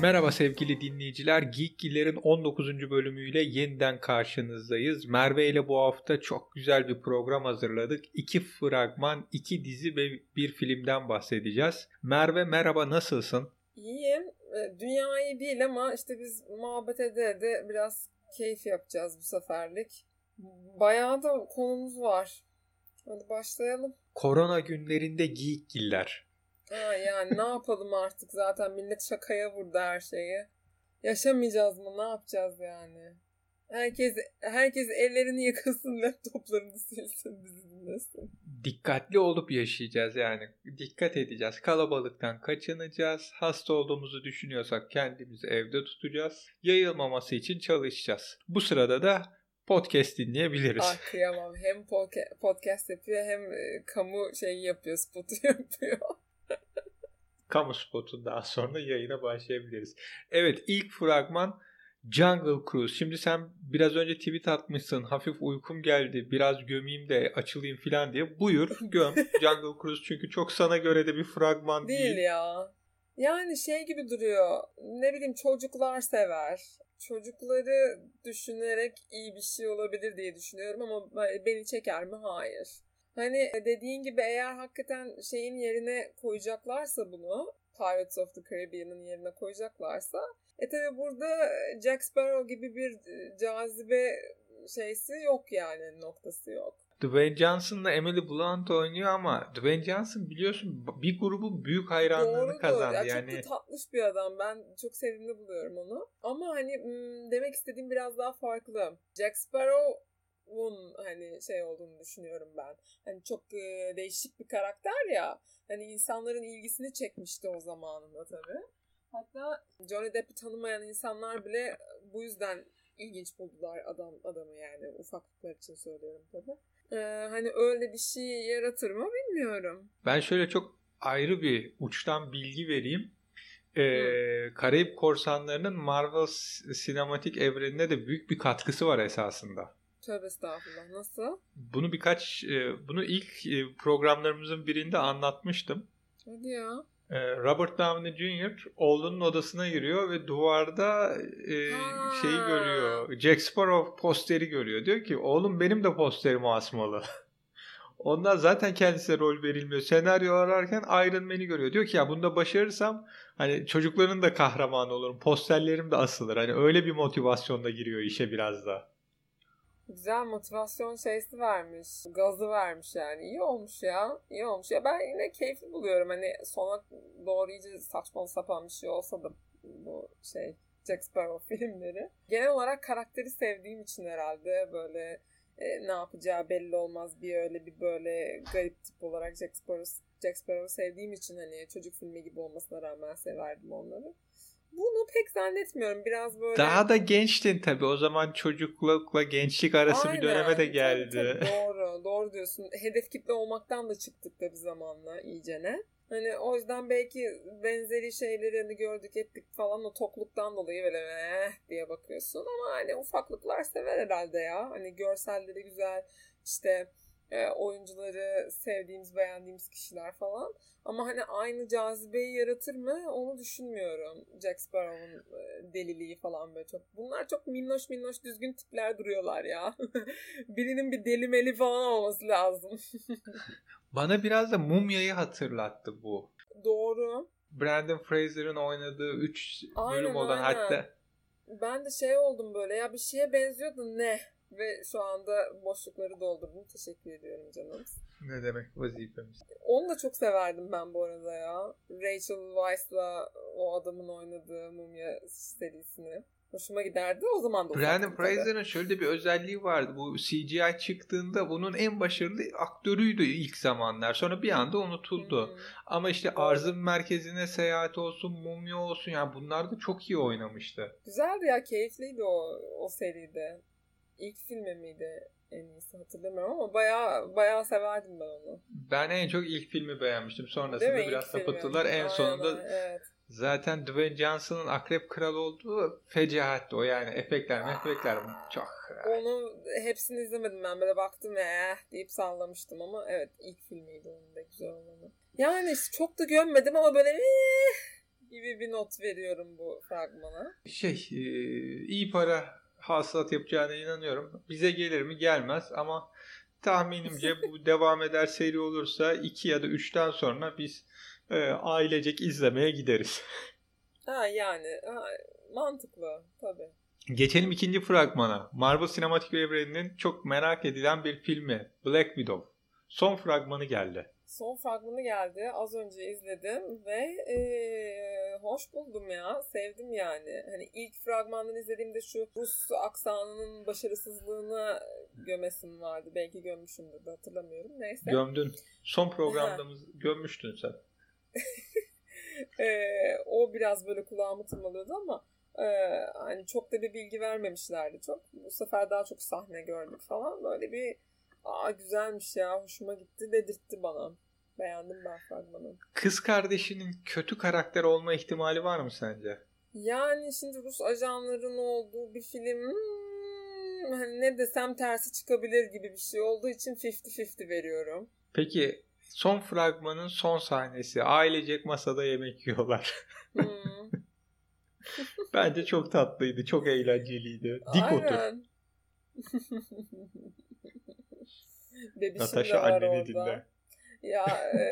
Merhaba sevgili dinleyiciler. Geekgiller'in 19. bölümüyle yeniden karşınızdayız. Merve ile bu hafta çok güzel bir program hazırladık. İki fragman, iki dizi ve bir filmden bahsedeceğiz. Merve merhaba nasılsın? İyiyim. E, dünya iyi değil ama işte biz muhabbet ede de biraz keyif yapacağız bu seferlik. Bayağı da konumuz var. Hadi başlayalım. Korona günlerinde Geekgiller. Ha yani ne yapalım artık zaten millet şakaya vurdu her şeyi. Yaşamayacağız mı? Ne yapacağız yani? Herkes herkes ellerini yıkasın, laptoplarını silsin, bizi dinlesin. Dikkatli olup yaşayacağız yani. Dikkat edeceğiz. Kalabalıktan kaçınacağız. Hasta olduğumuzu düşünüyorsak kendimizi evde tutacağız. Yayılmaması için çalışacağız. Bu sırada da podcast dinleyebiliriz. Ah kıyamam. Hem podcast yapıyor hem e, kamu şeyi yapıyor, spotu yapıyor kamu spotundan sonra yayına başlayabiliriz. Evet ilk fragman Jungle Cruise. Şimdi sen biraz önce tweet atmışsın. Hafif uykum geldi. Biraz gömeyim de açılayım falan diye. Buyur göm Jungle Cruise çünkü çok sana göre de bir fragman değil. Değil ya. Yani şey gibi duruyor. Ne bileyim çocuklar sever. Çocukları düşünerek iyi bir şey olabilir diye düşünüyorum ama beni çeker mi? Hayır. Hani dediğin gibi eğer hakikaten şeyin yerine koyacaklarsa bunu Pirates of the Caribbean'ın yerine koyacaklarsa e tabi burada Jack Sparrow gibi bir e, cazibe şeysi yok yani noktası yok. Dwayne Johnson'la Emily Blunt oynuyor ama Dwayne Johnson biliyorsun bir grubun büyük hayranlığını Doğrudur. kazandı. Ya yani... Çok da tatlış bir adam. Ben çok sevimli buluyorum onu. Ama hani demek istediğim biraz daha farklı. Jack Sparrow un hani şey olduğunu düşünüyorum ben. Hani çok e, değişik bir karakter ya. Hani insanların ilgisini çekmişti o zamanında tabii. Hatta Johnny Depp'i tanımayan insanlar bile bu yüzden ilginç buldular adam adamı yani ufaklıklar için söylüyorum tabii. Ee, hani öyle bir şey yaratır mı bilmiyorum. Ben şöyle çok ayrı bir uçtan bilgi vereyim. Ee, Karayip Korsanları'nın Marvel sinematik evrenine de büyük bir katkısı var esasında. Tövbe estağfurullah. Nasıl? Bunu birkaç, e, bunu ilk e, programlarımızın birinde anlatmıştım. Hadi ya. E, Robert Downey Jr. oğlunun odasına giriyor ve duvarda şeyi görüyor. Jack Sparrow posteri görüyor. Diyor ki oğlum benim de posterimi asmalı. Ondan zaten kendisine rol verilmiyor. Senaryo ararken Iron Man'i görüyor. Diyor ki ya bunda başarırsam hani çocukların da kahramanı olurum. Posterlerim de asılır. Hani öyle bir motivasyonda giriyor işe biraz da. Güzel motivasyon şeysi vermiş. Gazı vermiş yani. İyi olmuş ya. İyi olmuş. Ya ben yine keyifli buluyorum. Hani sona doğru iyice saçma sapan bir şey olsa da bu şey Jack Sparrow filmleri. Genel olarak karakteri sevdiğim için herhalde böyle e, ne yapacağı belli olmaz bir öyle bir böyle garip tip olarak Jack Sparrow, Jack Sparrow'u sevdiğim için hani çocuk filmi gibi olmasına rağmen severdim onları. Bunu pek zannetmiyorum. Biraz böyle... Daha da gençtin tabii. O zaman çocuklukla gençlik arası Aynen. bir döneme de geldi. Tabii, tabii. Doğru. Doğru diyorsun. Hedef kitle olmaktan da çıktık da bir zamanla iyicene. Hani o yüzden belki benzeri şeyleri hani gördük ettik falan o tokluktan dolayı böyle eh diye bakıyorsun ama hani ufaklıklar sever herhalde ya. Hani görselleri güzel işte e, oyuncuları sevdiğimiz beğendiğimiz kişiler falan. Ama hani aynı cazibeyi yaratır mı onu düşünmüyorum. Jack Sparrow'un e, deliliği falan böyle çok. Bunlar çok minnoş minnoş düzgün tipler duruyorlar ya. Birinin bir delimeli falan olması lazım. Bana biraz da Mumya'yı hatırlattı bu. Doğru. Brandon Fraser'ın oynadığı 3 bölüm olan aynen. hatta. Ben de şey oldum böyle ya bir şeye benziyordu ne? Ve şu anda boşlukları doldurdum. Teşekkür ediyorum canım. Ne demek vazifemiz. Onu da çok severdim ben bu arada ya. Rachel Weisz'la o adamın oynadığı Mumya serisini. Hoşuma giderdi. O zaman da Brandon Fraser'ın şöyle bir özelliği vardı. Bu CGI çıktığında bunun en başarılı aktörüydü ilk zamanlar. Sonra bir anda unutuldu. Hmm. Ama işte Doğru. arzın merkezine seyahat olsun, mumya olsun yani bunlar da çok iyi oynamıştı. Güzeldi ya, keyifliydi o o seride ilk filmi miydi en iyisi hatırlamıyorum ama bayağı bayağı severdim ben onu. Ben en çok ilk filmi beğenmiştim. Sonrasında biraz sapıttılar. En Aynen, sonunda evet. zaten Dwayne Johnson'ın Akrep Kral olduğu fecaatte o yani efektler efektler çok. Onu hepsini izlemedim ben böyle baktım ya deyip sallamıştım ama evet ilk filmiydi onun da güzel olanı. Yani çok da gömmedim ama böyle gibi bir not veriyorum bu fragmana. Şey e, iyi para hasılat yapacağına inanıyorum. Bize gelir mi gelmez ama tahminimce bu devam eder seri olursa 2 ya da 3'ten sonra biz e, ailecek izlemeye gideriz. Ha yani ha, mantıklı tabii. Geçelim ikinci fragmana. Marvel Sinematik Evreni'nin çok merak edilen bir filmi Black Widow. Son fragmanı geldi. Son fragmanı geldi. Az önce izledim ve ee, hoş buldum ya. Sevdim yani. Hani ilk fragmandan izlediğimde şu Rus aksanının başarısızlığına gömesim vardı. Belki gömmüşümdür de hatırlamıyorum. Neyse. Gömdün. Son programdamız gömmüştün sen. e, o biraz böyle kulağımı tırmalıyordu ama e, hani çok da bir bilgi vermemişlerdi çok. Bu sefer daha çok sahne gördük falan. Böyle bir aa güzelmiş ya hoşuma gitti dedirtti bana. Beğendim ben fragmanı. Kız kardeşinin kötü karakter olma ihtimali var mı sence? Yani şimdi Rus ajanların olduğu bir film hmm, hani ne desem tersi çıkabilir gibi bir şey olduğu için 50-50 veriyorum. Peki son fragmanın son sahnesi ailecek masada yemek yiyorlar. Hmm. Bence çok tatlıydı, çok eğlenceliydi. Dik Aynen. otur. Bebişim Natasha de var anneni orada. dinle. Ya e,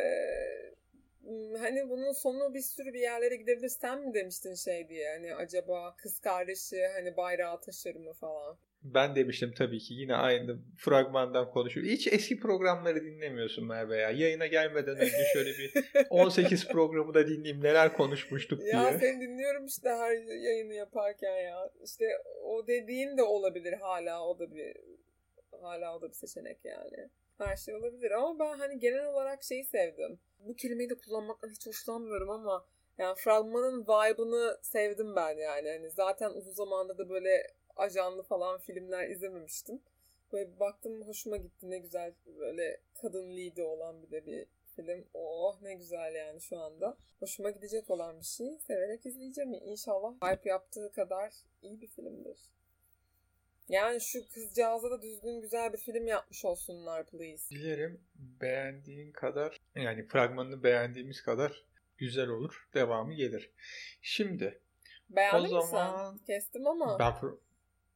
hani bunun sonu bir sürü bir yerlere gidebilir. Sen mi demiştin şey diye hani acaba kız kardeşi hani bayrağı taşır mı falan. Ben demiştim tabii ki yine aynı fragmandan konuşuyor. Hiç eski programları dinlemiyorsun Merve ya. Yayına gelmeden önce şöyle bir 18 programı da dinleyeyim neler konuşmuştuk diye. Ya seni dinliyorum işte her yayını yaparken ya. İşte o dediğin de olabilir hala o da bir hala o da bir seçenek yani. Her şey olabilir ama ben hani genel olarak şeyi sevdim. Bu kelimeyi de kullanmaktan hiç hoşlanmıyorum ama yani fragmanın vibe'ını sevdim ben yani. Hani zaten uzun zamanda da böyle ajanlı falan filmler izlememiştim. Böyle baktım hoşuma gitti ne güzel böyle kadın lead'i olan bir de bir film. Oh ne güzel yani şu anda. Hoşuma gidecek olan bir şey. Severek izleyeceğim. İnşallah hype yaptığı kadar iyi bir filmdir. Yani şu kızcağıza da düzgün güzel bir film yapmış olsunlar please. Dilerim beğendiğin kadar yani fragmanını beğendiğimiz kadar güzel olur. Devamı gelir. Şimdi Beğendin o mi zaman sen? Kestim ama. ben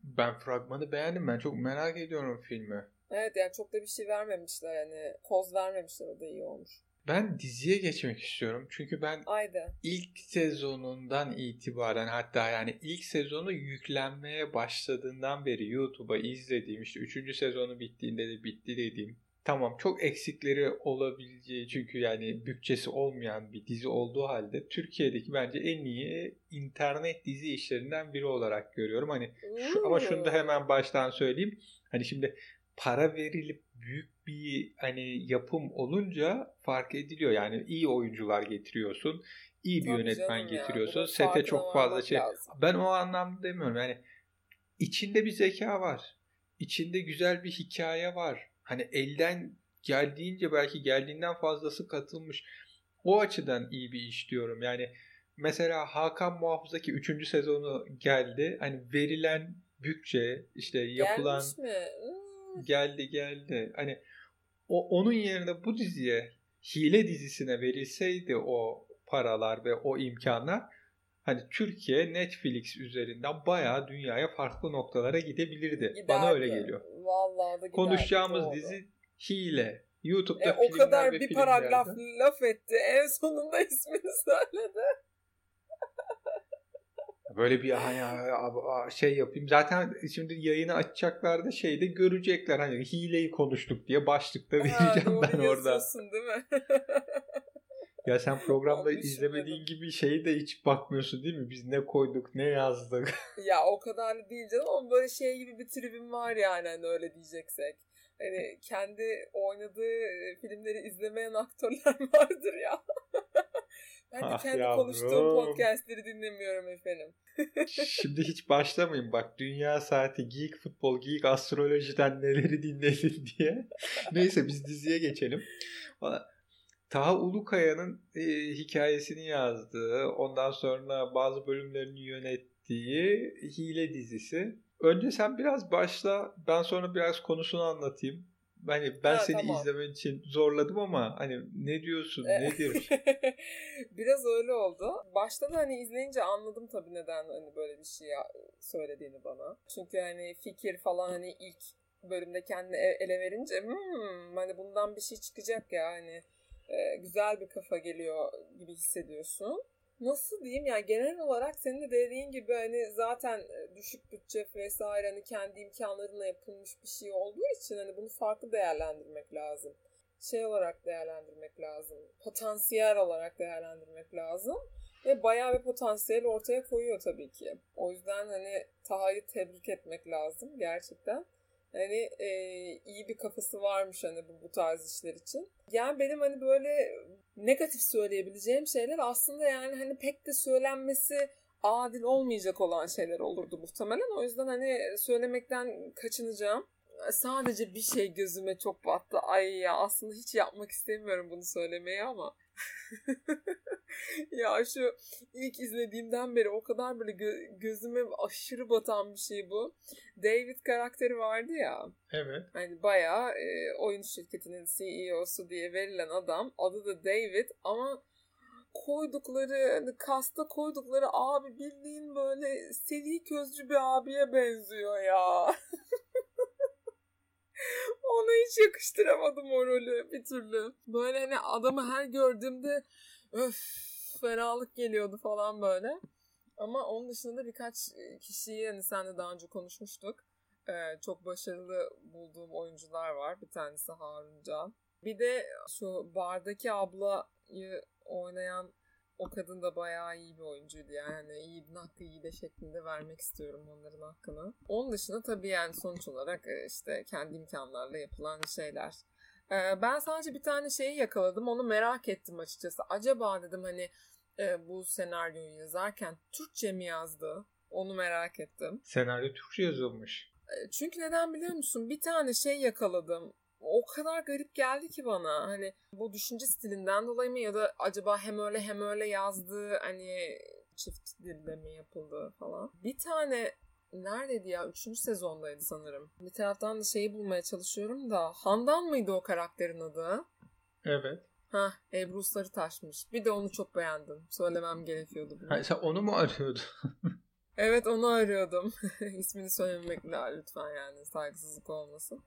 ben fragmanı beğendim. Ben çok merak ediyorum filmi. Evet yani çok da bir şey vermemişler hani koz vermemişler o da iyi olmuş. Ben diziye geçmek istiyorum. Çünkü ben Haydi. ilk sezonundan itibaren hatta yani ilk sezonu yüklenmeye başladığından beri YouTube'a izlediğim işte 3. sezonu bittiğinde de bitti dediğim tamam çok eksikleri olabileceği çünkü yani bütçesi olmayan bir dizi olduğu halde Türkiye'deki bence en iyi internet dizi işlerinden biri olarak görüyorum. Hani şu, ama şunu da hemen baştan söyleyeyim. Hani şimdi para verilip büyük bir hani yapım olunca fark ediliyor. Yani iyi oyuncular getiriyorsun. iyi bir Tabii yönetmen ya, getiriyorsun. bunun Sete çok fazla şey. lazım. Ben o anlamda demiyorum. Yani içinde bir zeka var. İçinde güzel bir hikaye var. Hani elden geldiğince belki geldiğinden fazlası katılmış. O açıdan iyi bir iş diyorum. Yani mesela Hakan Muhafız'daki 3. sezonu geldi. Hani verilen bütçe işte yapılan geldi geldi. Hani o onun yerine bu diziye hile dizisine verilseydi o paralar ve o imkanlar hani Türkiye Netflix üzerinden bayağı dünyaya farklı noktalara gidebilirdi. Bana Giderdi. öyle geliyor. Vallahi da giderdi, Konuşacağımız doğru. dizi hile. YouTube'da E, o kadar bir paragraf laf etti. En sonunda ismini söyledi. Böyle bir hani şey yapayım. Zaten şimdi yayını açacaklar da şeyde görecekler. Hani hileyi konuştuk diye başlıkta Ha, vereceğim doğru ben orada. değil mi? Ya sen programda izlemediğin gibi şeyi de hiç bakmıyorsun değil mi? Biz ne koyduk, ne yazdık. ya o kadar da değil canım ama böyle şey gibi bir tribim var yani hani öyle diyeceksek. Hani kendi oynadığı filmleri izlemeyen aktörler vardır ya. Ben de Ah kendi yavrum. konuştuğum podcastleri dinlemiyorum efendim. Şimdi hiç başlamayayım bak. Dünya saati, geek futbol, geek astrolojiden neleri dinledin diye. Neyse biz diziye geçelim. Taha Ulukaya'nın e, hikayesini yazdığı, ondan sonra bazı bölümlerini yönettiği Hile dizisi. Önce sen biraz başla, ben sonra biraz konusunu anlatayım. Hani ben Ha, seni tamam. izlemen için zorladım ama hani ne diyorsun, E, nedir? Biraz öyle oldu. Başta da hani izleyince anladım tabii neden hani böyle bir şey söylediğini bana. Çünkü hani fikir falan hani ilk bölümde kendini e, ele verince hmm, hani bundan bir şey çıkacak ya hani e, güzel bir kafa geliyor gibi hissediyorsun. Nasıl diyeyim yani genel olarak senin de dediğin gibi hani zaten e, düşük bütçe vesaire hani kendi imkanlarına yapılmış bir şey olduğu için hani bunu farklı değerlendirmek lazım. Şey olarak değerlendirmek lazım. Potansiyel olarak değerlendirmek lazım. Ve bayağı bir potansiyel ortaya koyuyor tabii ki. O yüzden hani Taha'yı tebrik etmek lazım gerçekten. Hani e, iyi bir kafası varmış hani bu, bu tarz işler için. Yani benim hani böyle negatif söyleyebileceğim şeyler aslında yani hani pek de söylenmesi adil olmayacak olan şeyler olurdu muhtemelen. O yüzden hani söylemekten kaçınacağım. Sadece bir şey gözüme çok battı. Ay ya aslında hiç yapmak istemiyorum bunu söylemeyi ama ya şu ilk izlediğimden beri o kadar böyle gö- gözüme aşırı batan bir şey bu. David karakteri vardı ya. Evet. Hani bayağı e, oyun şirketinin CEO'su diye verilen adam. Adı da David ama koydukları hani kasta koydukları abi bildiğin böyle seri közcü bir abiye benziyor ya. Ona hiç yakıştıramadım o rolü bir türlü. Böyle hani adamı her gördüğümde öf fenalık geliyordu falan böyle. Ama onun dışında birkaç kişiyi hani sen de daha önce konuşmuştuk. Ee, çok başarılı bulduğum oyuncular var. Bir tanesi Harun Can. Bir de şu bardaki ablayı oynayan o kadın da bayağı iyi bir oyuncuydu yani. Hani yiğidin hakkı yiğide şeklinde vermek istiyorum onların hakkını. Onun dışında tabii yani sonuç olarak e, işte kendi imkanlarla yapılan şeyler. E, ben sadece bir tane şeyi yakaladım. Onu merak ettim açıkçası. Acaba dedim hani e, bu senaryoyu yazarken Türkçe mi yazdı? Onu merak ettim. Senaryo Türkçe yazılmış. Çünkü neden biliyor musun? Bir tane şey yakaladım o kadar garip geldi ki bana. Hani bu düşünce stilinden dolayı mı ya da acaba hem öyle hem öyle yazdığı hani çift dilde mi yapıldı falan. Bir tane neredeydi ya? Üçüncü sezondaydı sanırım. Bir taraftan da şeyi bulmaya çalışıyorum da Handan mıydı o karakterin adı? Evet. Ha, Ebru Sarı taşmış. Bir de onu çok beğendim. Söylemem gerekiyordu. Bunu. Ha, sen onu mu arıyordun? Evet onu arıyordum. İsmini söylememek lütfen yani saygısızlık olmasın.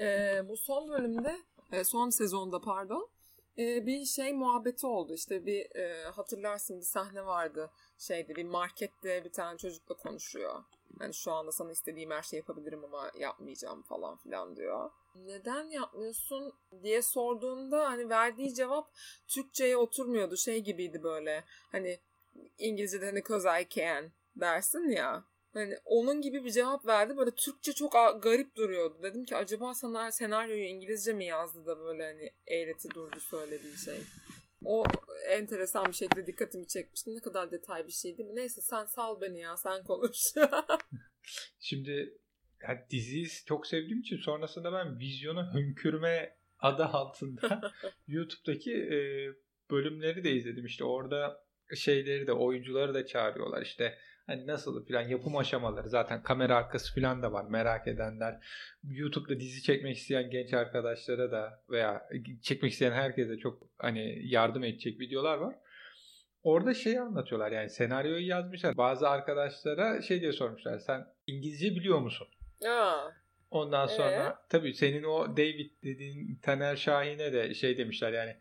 Ee, bu son bölümde, e, son sezonda pardon e, bir şey muhabbeti oldu. İşte bir e, hatırlarsın bir sahne vardı şeyde bir markette bir tane çocukla konuşuyor. Hani şu anda sana istediğim her şeyi yapabilirim ama yapmayacağım falan filan diyor. Neden yapmıyorsun diye sorduğunda hani verdiği cevap Türkçe'ye oturmuyordu. Şey gibiydi böyle hani İngilizce'de hani cause I can dersin ya. Hani onun gibi bir cevap verdi. Böyle Türkçe çok garip duruyordu. Dedim ki acaba sana senaryoyu İngilizce mi yazdı da böyle hani eğreti durdu söylediği şey. O enteresan bir şekilde dikkatimi çekmişti. Ne kadar detay bir şey değil mi? Neyse sen sal beni ya sen konuş. Şimdi yani diziyi çok sevdiğim için sonrasında ben vizyona hönkürme adı altında YouTube'daki e, bölümleri de izledim. İşte orada şeyleri de oyuncuları da çağırıyorlar. İşte Hani nasıl falan yapım aşamaları zaten kamera arkası falan da var merak edenler. YouTube'da dizi çekmek isteyen genç arkadaşlara da veya çekmek isteyen herkese çok hani yardım edecek videolar var. Orada şeyi anlatıyorlar yani senaryoyu yazmışlar. Bazı arkadaşlara şey diye sormuşlar. Sen İngilizce biliyor musun? Aa. Ondan sonra ee? tabii senin o David dediğin Taner Şahin'e de şey demişler yani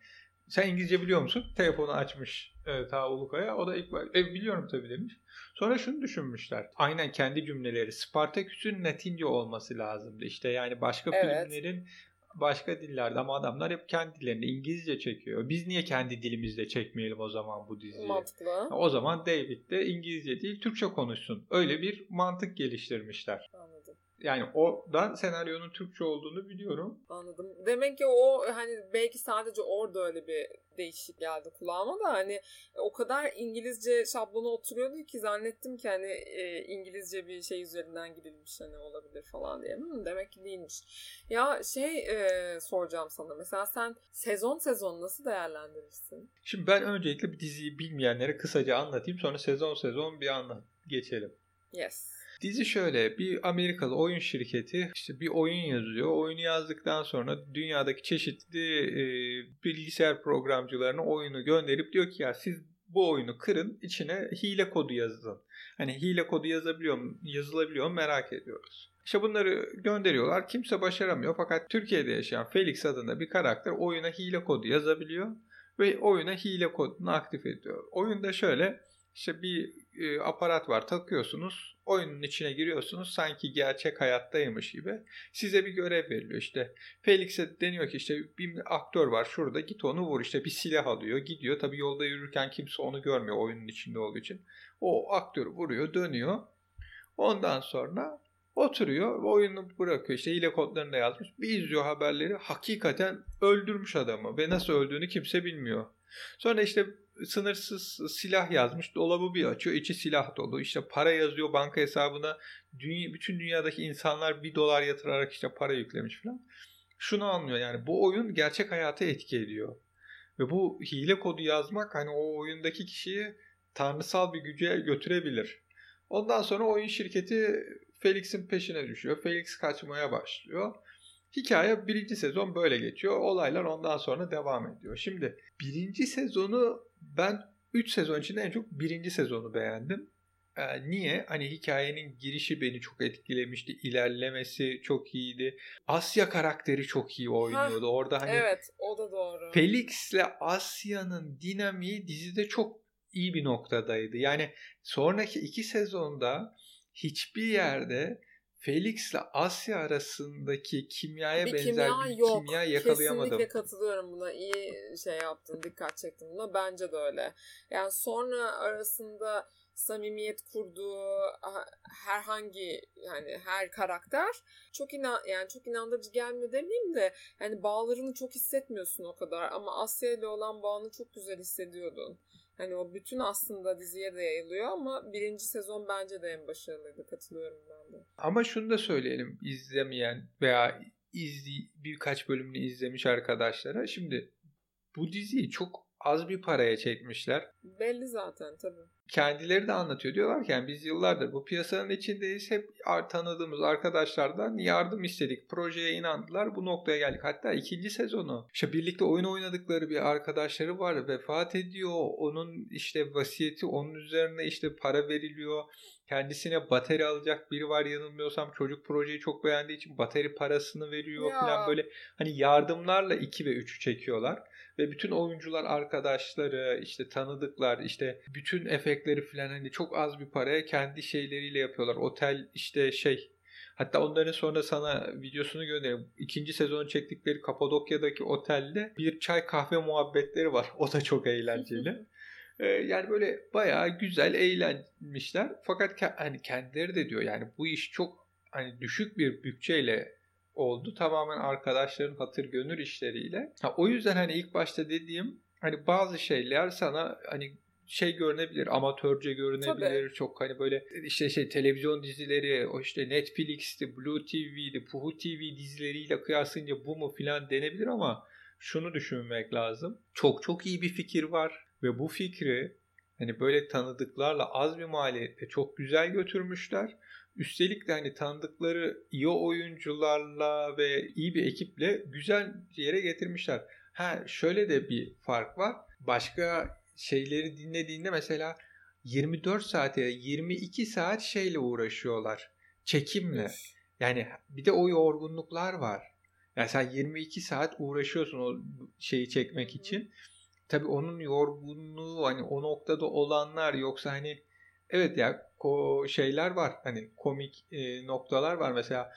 sen İngilizce biliyor musun? Telefonu açmış e, ta Ulukaya. O da ilk e, biliyorum tabii demiş. Sonra şunu düşünmüşler. Aynen kendi cümleleri. Spartaküs'ün Latince olması lazımdı. İşte yani başka evet. filmlerin başka dillerde ama adamlar hep kendi dillerinde İngilizce çekiyor. Biz niye kendi dilimizde çekmeyelim o zaman bu diziyi? Mantıklı. O zaman David de İngilizce değil Türkçe konuşsun. Öyle bir mantık geliştirmişler. Anladım. Yani o da senaryonun Türkçe olduğunu biliyorum. Anladım. Demek ki o hani belki sadece orada öyle bir değişik geldi kulağıma da hani o kadar İngilizce şablonu oturuyordu ki zannettim ki hani e, İngilizce bir şey üzerinden gidilmiş hani olabilir falan diye. Hmm, demek ki değilmiş. Ya şey e, soracağım sana mesela sen sezon sezon nasıl değerlendirirsin? Şimdi ben öncelikle bir diziyi bilmeyenlere kısaca anlatayım sonra sezon sezon bir anlat geçelim. Yes. Dizi şöyle bir Amerikalı oyun şirketi işte bir oyun yazıyor. Oyunu yazdıktan sonra dünyadaki çeşitli e, bilgisayar programcılarına oyunu gönderip diyor ki ya siz bu oyunu kırın içine hile kodu yazın. Hani hile kodu yazabiliyor mu, yazılabiliyor mu merak ediyoruz. İşte bunları gönderiyorlar. Kimse başaramıyor. Fakat Türkiye'de yaşayan Felix adında bir karakter oyuna hile kodu yazabiliyor ve oyuna hile kodunu aktif ediyor. Oyunda şöyle işte bir e, aparat var takıyorsunuz oyunun içine giriyorsunuz sanki gerçek hayattaymış gibi. Size bir görev veriliyor işte. Felix'e deniyor ki işte bir aktör var şurada git onu vur. İşte bir silah alıyor gidiyor. Tabi yolda yürürken kimse onu görmüyor oyunun içinde olduğu için. O aktörü vuruyor dönüyor. Ondan sonra oturuyor oyunu bırakıyor. İşte hile kodlarını da yazmış. Bir izliyor haberleri hakikaten öldürmüş adamı ve nasıl öldüğünü kimse bilmiyor. Sonra işte sınırsız silah yazmış. Dolabı bir açıyor. içi silah dolu. İşte para yazıyor banka hesabına. Dünya, bütün dünyadaki insanlar bir dolar yatırarak işte para yüklemiş falan. Şunu anlıyor yani bu oyun gerçek hayata etki ediyor. Ve bu hile kodu yazmak hani o oyundaki kişiyi tanrısal bir güce götürebilir. Ondan sonra oyun şirketi Felix'in peşine düşüyor. Felix kaçmaya başlıyor. Hikaye birinci sezon böyle geçiyor. Olaylar ondan sonra devam ediyor. Şimdi birinci sezonu ben 3 sezon içinde en çok birinci sezonu beğendim. Ee, niye? Hani hikayenin girişi beni çok etkilemişti. İlerlemesi çok iyiydi. Asya karakteri çok iyi oynuyordu. Hah, Orada hani Evet o da doğru. Felix'le Asya'nın dinamiği dizide çok iyi bir noktadaydı. Yani sonraki iki sezonda hiçbir yerde Felix ile Asya arasındaki kimyaya bir benzer kimya bir yok. kimya yakalayamadım. Kesinlikle katılıyorum buna. İyi şey yaptın, dikkat çektin buna. Bence de öyle. Yani sonra arasında samimiyet kurduğu herhangi yani her karakter çok inan yani çok inandırıcı gelmiyor demeyeyim de yani bağlarını çok hissetmiyorsun o kadar ama Asya ile olan bağını çok güzel hissediyordun. Hani o bütün aslında diziye de yayılıyor ama birinci sezon bence de en başarılıydı. Katılıyorum ben de. Ama şunu da söyleyelim izlemeyen veya izli, birkaç bölümünü izlemiş arkadaşlara. Şimdi bu diziyi çok az bir paraya çekmişler. Belli zaten tabii. Kendileri de anlatıyor. Diyorlar ki yani biz yıllardır bu piyasanın içindeyiz. Hep tanıdığımız arkadaşlardan yardım istedik. Projeye inandılar. Bu noktaya geldik. Hatta ikinci sezonu işte birlikte oyun oynadıkları bir arkadaşları var. Vefat ediyor. Onun işte vasiyeti onun üzerine işte para veriliyor. Kendisine bateri alacak biri var yanılmıyorsam. Çocuk projeyi çok beğendiği için bateri parasını veriyor ya. falan böyle. Hani yardımlarla 2 ve 3'ü çekiyorlar ve bütün oyuncular arkadaşları işte tanıdıklar işte bütün efektleri falan hani çok az bir paraya kendi şeyleriyle yapıyorlar. Otel işte şey Hatta onların sonra sana videosunu göndereyim. İkinci sezon çektikleri Kapadokya'daki otelde bir çay kahve muhabbetleri var. O da çok eğlenceli. Ee, yani böyle bayağı güzel eğlenmişler. Fakat hani kendileri de diyor yani bu iş çok hani düşük bir bütçeyle oldu. Tamamen arkadaşların hatır gönül işleriyle. Ha, o yüzden hani ilk başta dediğim hani bazı şeyler sana hani şey görünebilir, amatörce görünebilir. Tabii. Çok hani böyle işte şey televizyon dizileri, o işte Netflix'ti, Blue TV'di, Puhu TV dizileriyle kıyaslayınca bu mu filan denebilir ama şunu düşünmek lazım. Çok çok iyi bir fikir var ve bu fikri hani böyle tanıdıklarla az bir maliyette çok güzel götürmüşler Üstelik de hani tanıdıkları iyi oyuncularla ve iyi bir ekiple güzel yere getirmişler. Ha şöyle de bir fark var. Başka şeyleri dinlediğinde mesela 24 saat ya 22 saat şeyle uğraşıyorlar. Çekimle. Yani bir de o yorgunluklar var. Yani sen 22 saat uğraşıyorsun o şeyi çekmek için. Tabii onun yorgunluğu hani o noktada olanlar yoksa hani evet ya o şeyler var. Hani komik e, noktalar var. Mesela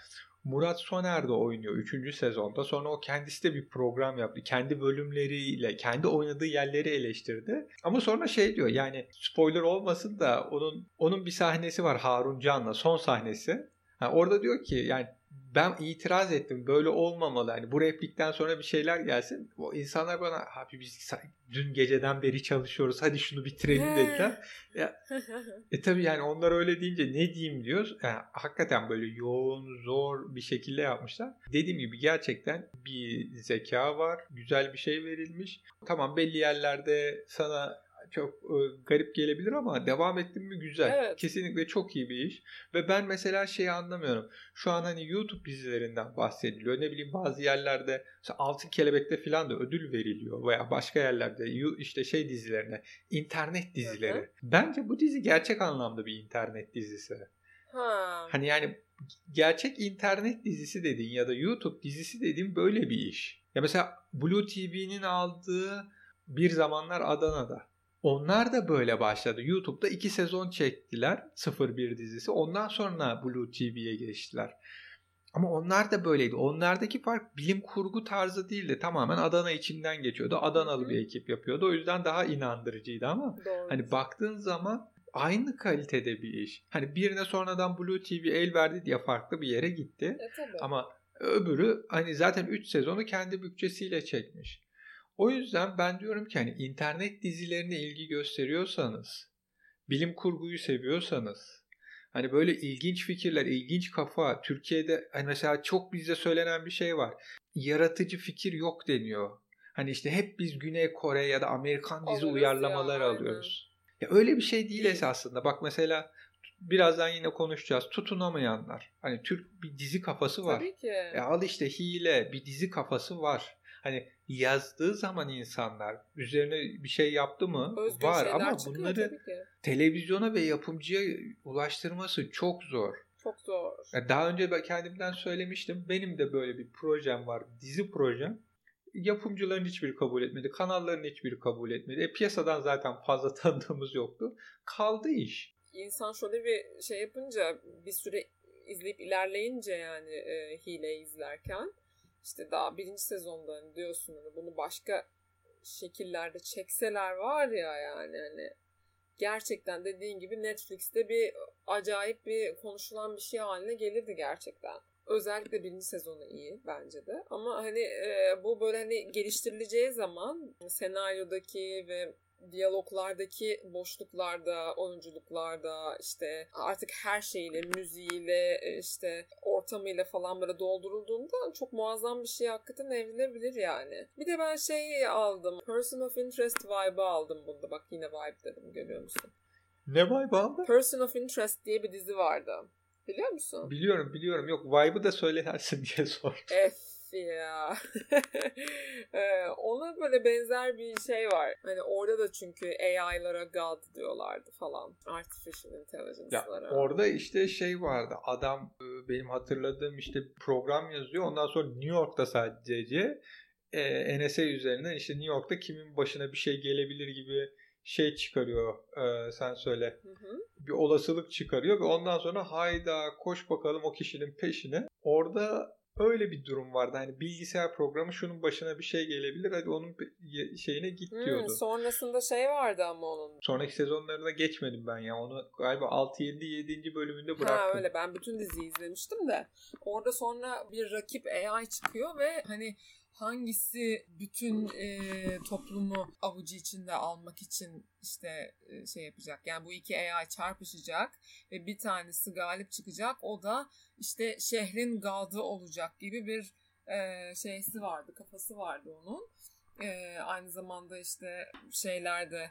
Murat Soner de oynuyor 3. sezonda. Sonra o kendisi de bir program yaptı. Kendi bölümleriyle, kendi oynadığı yerleri eleştirdi. Ama sonra şey diyor yani spoiler olmasın da onun onun bir sahnesi var Harun Can'la son sahnesi. Ha, orada diyor ki yani ben itiraz ettim. Böyle olmamalı. Hani bu replikten sonra bir şeyler gelsin. O insanlar bana abi biz dün geceden beri çalışıyoruz. Hadi şunu bitirelim dediler. ya, e tabii yani onlar öyle deyince ne diyeyim diyoruz. Yani hakikaten böyle yoğun, zor bir şekilde yapmışlar. Dediğim gibi gerçekten bir zeka var. Güzel bir şey verilmiş. Tamam belli yerlerde sana çok e, garip gelebilir ama devam ettim mi güzel. Evet. Kesinlikle çok iyi bir iş. Ve ben mesela şeyi anlamıyorum. Şu an hani YouTube dizilerinden bahsediliyor. Ne bileyim bazı yerlerde mesela Altın Kelebek'te falan da ödül veriliyor veya başka yerlerde işte şey dizilerine, internet dizileri. Hı hı. Bence bu dizi gerçek anlamda bir internet dizisi. Ha. Hani yani gerçek internet dizisi dediğin ya da YouTube dizisi dediğin böyle bir iş. Ya mesela Blue TV'nin aldığı bir zamanlar Adana'da. Onlar da böyle başladı. YouTube'da iki sezon çektiler 01 dizisi. Ondan sonra Blue TV'ye geçtiler. Ama onlar da böyleydi. Onlardaki fark bilim kurgu tarzı değildi. Tamamen Adana içinden geçiyordu. Adanalı hı. bir ekip yapıyordu. O yüzden daha inandırıcıydı ama Doğru. Hani baktığın zaman aynı kalitede bir iş. Hani birine sonradan Blue TV el verdi diye farklı bir yere gitti. E, tabii. Ama öbürü hani zaten 3 sezonu kendi bütçesiyle çekmiş. O yüzden ben diyorum ki hani internet dizilerine ilgi gösteriyorsanız, bilim kurguyu seviyorsanız, hani böyle ilginç fikirler, ilginç kafa, Türkiye'de hani mesela çok bizde söylenen bir şey var. Yaratıcı fikir yok deniyor. Hani işte hep biz Güney Kore ya da Amerikan dizi Alırız uyarlamaları ya, alıyoruz. Ya öyle bir şey değil Değil. esasında. Bak mesela birazdan yine konuşacağız. Tutunamayanlar. Hani Türk bir dizi kafası var. Tabii ki. E al işte hile bir dizi kafası var. Hani yazdığı zaman insanlar üzerine bir şey yaptı mı Özgür var ama bunları televizyona ve yapımcıya ulaştırması çok zor. Çok zor. Daha önce ben kendimden söylemiştim. Benim de böyle bir projem var. Dizi projem. Yapımcıların hiçbiri kabul etmedi. Kanalların hiçbiri kabul etmedi. E, piyasadan zaten fazla tanıdığımız yoktu. Kaldı iş. İnsan şöyle bir şey yapınca bir süre izleyip ilerleyince yani e, hile izlerken işte daha birinci sezonda hani diyorsun hani bunu başka şekillerde çekseler var ya yani hani gerçekten dediğin gibi Netflix'te bir acayip bir konuşulan bir şey haline gelirdi gerçekten. Özellikle birinci sezonu iyi bence de. Ama hani e, bu böyle hani geliştirileceği zaman senaryodaki ve diyaloglardaki boşluklarda, oyunculuklarda işte artık her şeyle, müziğiyle, e, işte ortamıyla falan böyle doldurulduğunda çok muazzam bir şey hakikaten evrilebilir yani. Bir de ben şey aldım. Person of Interest vibe'ı aldım bunda. Bak yine vibe dedim görüyor musun? Ne vibe aldı? Person of Interest diye bir dizi vardı. Biliyor musun? Biliyorum biliyorum. Yok vibe'ı da söylersin diye sordum. F ya. Ee, ona böyle benzer bir şey var. Hani orada da çünkü AI'lara God diyorlardı falan. Artificial Intelligence'lara. orada işte şey vardı. Adam e, benim hatırladığım işte program yazıyor. Ondan sonra New York'ta sadece e, NSA üzerinden işte New York'ta kimin başına bir şey gelebilir gibi şey çıkarıyor. E, sen söyle. Hı hı. Bir olasılık çıkarıyor ve ondan sonra hayda koş bakalım o kişinin peşine. Orada öyle bir durum vardı. Hani bilgisayar programı şunun başına bir şey gelebilir. Hadi onun şeyine git Hmm, diyordu. sonrasında şey vardı ama onun. Sonraki sezonlarına geçmedim ben ya. Onu galiba 6-7 7. bölümünde bıraktım. Ha öyle ben bütün diziyi izlemiştim de orada sonra bir rakip AI çıkıyor ve hani hangisi bütün e, toplumu avucu içinde almak için işte e, şey yapacak. Yani bu iki AI çarpışacak ve bir tanesi galip çıkacak. O da işte şehrin gadı olacak gibi bir e, şeysi vardı, kafası vardı onun. E, aynı zamanda işte şeylerde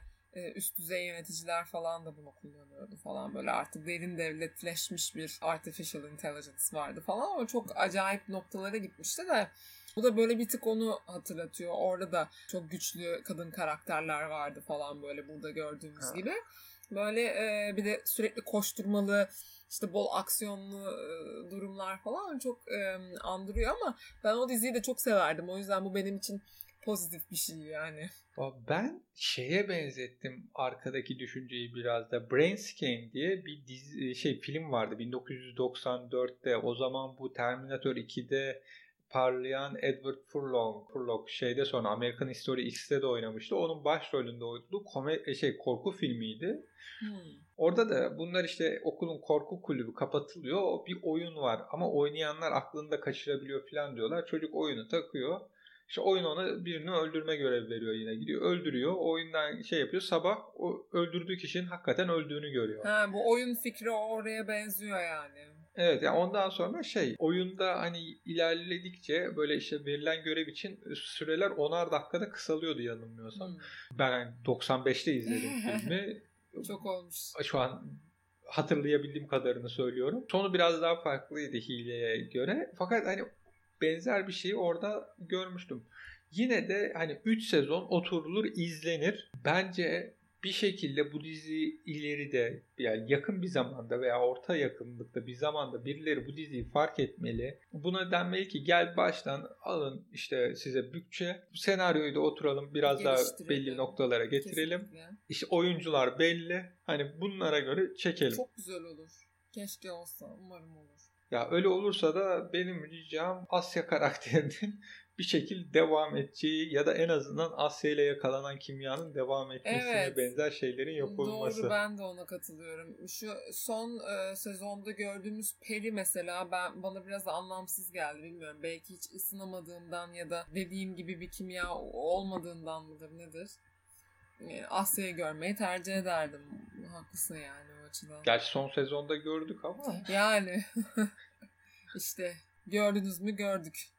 üst düzey yöneticiler falan da bunu kullanıyordu falan böyle artık derin devletleşmiş bir artificial intelligence vardı falan ama çok acayip noktalara gitmişti de bu da böyle bir tık onu hatırlatıyor. Orada da çok güçlü kadın karakterler vardı falan böyle burada gördüğümüz Ha. gibi. Böyle e, bir de sürekli koşturmalı işte bol aksiyonlu e, durumlar falan çok e, andırıyor ama ben o diziyi de çok severdim. O yüzden bu benim için pozitif bir şey yani. Ben şeye benzettim arkadaki düşünceyi biraz da. Brainscan diye bir dizi, şey film vardı 1994'te. O zaman bu Terminator 2'de parlayan Edward Furlong, Furlong şeyde sonra American History X'te de oynamıştı. Onun başrolünde oynadığı kome- şey korku filmiydi. Hmm. Orada da bunlar işte okulun korku kulübü kapatılıyor. Bir oyun var ama oynayanlar aklını da kaçırabiliyor falan diyorlar. Çocuk oyunu takıyor. İşte oyun ona birini öldürme görevi veriyor yine. Gidiyor öldürüyor. Oyundan şey yapıyor. Sabah o öldürdüğü kişinin hakikaten öldüğünü görüyor. Ha, bu oyun fikri oraya benziyor yani. Evet yani ondan sonra şey oyunda hani ilerledikçe böyle işte verilen görev için süreler onar dakikada kısalıyordu yanılmıyorsam. Hmm. Ben hani 95'te izledim filmi. Çok olmuş. Şu an hatırlayabildiğim kadarını söylüyorum. Sonu biraz daha farklıydı hileye göre. Fakat hani benzer bir şeyi orada görmüştüm. Yine de hani 3 sezon oturulur, izlenir. Bence bir şekilde bu dizi ileride yani yakın bir zamanda veya orta yakınlıkta bir zamanda birileri bu diziyi fark etmeli. Buna denmeli ki gel baştan alın işte size bütçe. Senaryoyu da oturalım biraz daha belli noktalara getirelim. Kesinlikle. İşte oyuncular belli. Hani bunlara göre çekelim. Çok güzel olur. Keşke olsa. Umarım olur. Ya öyle olursa da benim ricam Asya karakterinin bir şekilde devam edeceği ya da en azından Asya ile yakalanan kimyanın devam etmesine evet. benzer şeylerin yapılması. Doğru ben de ona katılıyorum. Şu son e, sezonda gördüğümüz Peri mesela ben bana biraz anlamsız geldi bilmiyorum. Belki hiç ısınamadığımdan ya da dediğim gibi bir kimya olmadığından mıdır nedir? E, Asya'yı görmeyi tercih ederdim. Haklısın yani o açıdan. Gerçi son sezonda gördük ama. Yani işte gördünüz mü gördük.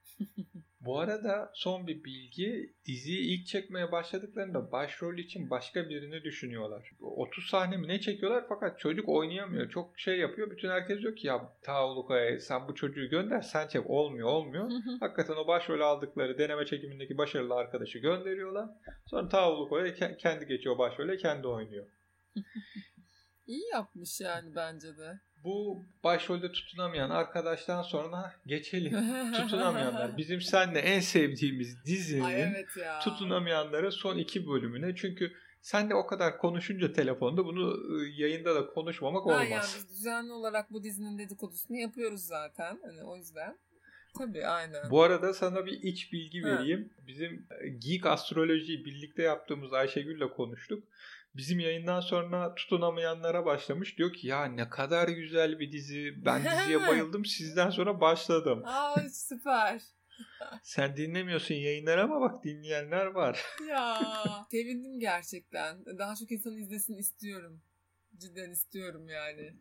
Bu arada son bir bilgi. Diziyi ilk çekmeye başladıklarında başrol için başka birini düşünüyorlar. 30 sahne mi ne çekiyorlar fakat çocuk oynayamıyor. Çok şey yapıyor. Bütün herkes diyor ki ya Taulukaya sen bu çocuğu gönder sen çek. Olmuyor olmuyor. Hakikaten o başrol aldıkları deneme çekimindeki başarılı arkadaşı gönderiyorlar. Sonra Taulukaya kendi geçiyor başrole kendi oynuyor. İyi yapmış yani bence de bu başrolde tutunamayan arkadaştan sonra geçelim. Tutunamayanlar. Bizim seninle en sevdiğimiz dizinin Ay evet ya. tutunamayanlara son iki bölümüne. Çünkü sen de o kadar konuşunca telefonda bunu ıı, yayında da konuşmamak olmaz. Yani biz düzenli olarak bu dizinin dedikodusunu yapıyoruz zaten. Hani o yüzden. Tabii aynen. Bu arada sana bir iç bilgi vereyim. Ha. Bizim ıı, Geek Astroloji'yi birlikte yaptığımız Ayşegül'le konuştuk bizim yayından sonra tutunamayanlara başlamış. Diyor ki ya ne kadar güzel bir dizi. Ben diziye bayıldım. Sizden sonra başladım. Aa süper. Sen dinlemiyorsun yayınları ama bak dinleyenler var. ya sevindim gerçekten. Daha çok insan izlesin istiyorum. Cidden istiyorum yani.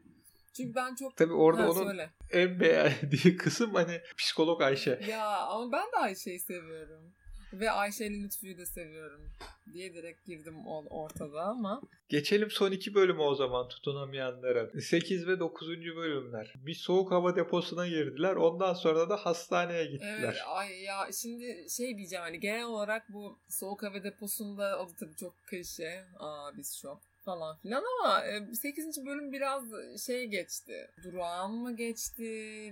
Çünkü ben çok... Tabii orada ha, onun söyle. en beğendiği kısım hani psikolog Ayşe. Ya ama ben de Ayşe'yi seviyorum. Ve Ayşe ile Lütfü'yü de seviyorum diye direkt girdim ortada ama. Geçelim son iki bölümü o zaman tutunamayanların. 8 ve 9. bölümler. Bir soğuk hava deposuna girdiler. Ondan sonra da hastaneye gittiler. Evet, ay ya şimdi şey diyeceğim hani genel olarak bu soğuk hava deposunda o da tabii çok klişe. Aa biz şok falan filan ama 8. E, bölüm biraz şey geçti. Durağan mı geçti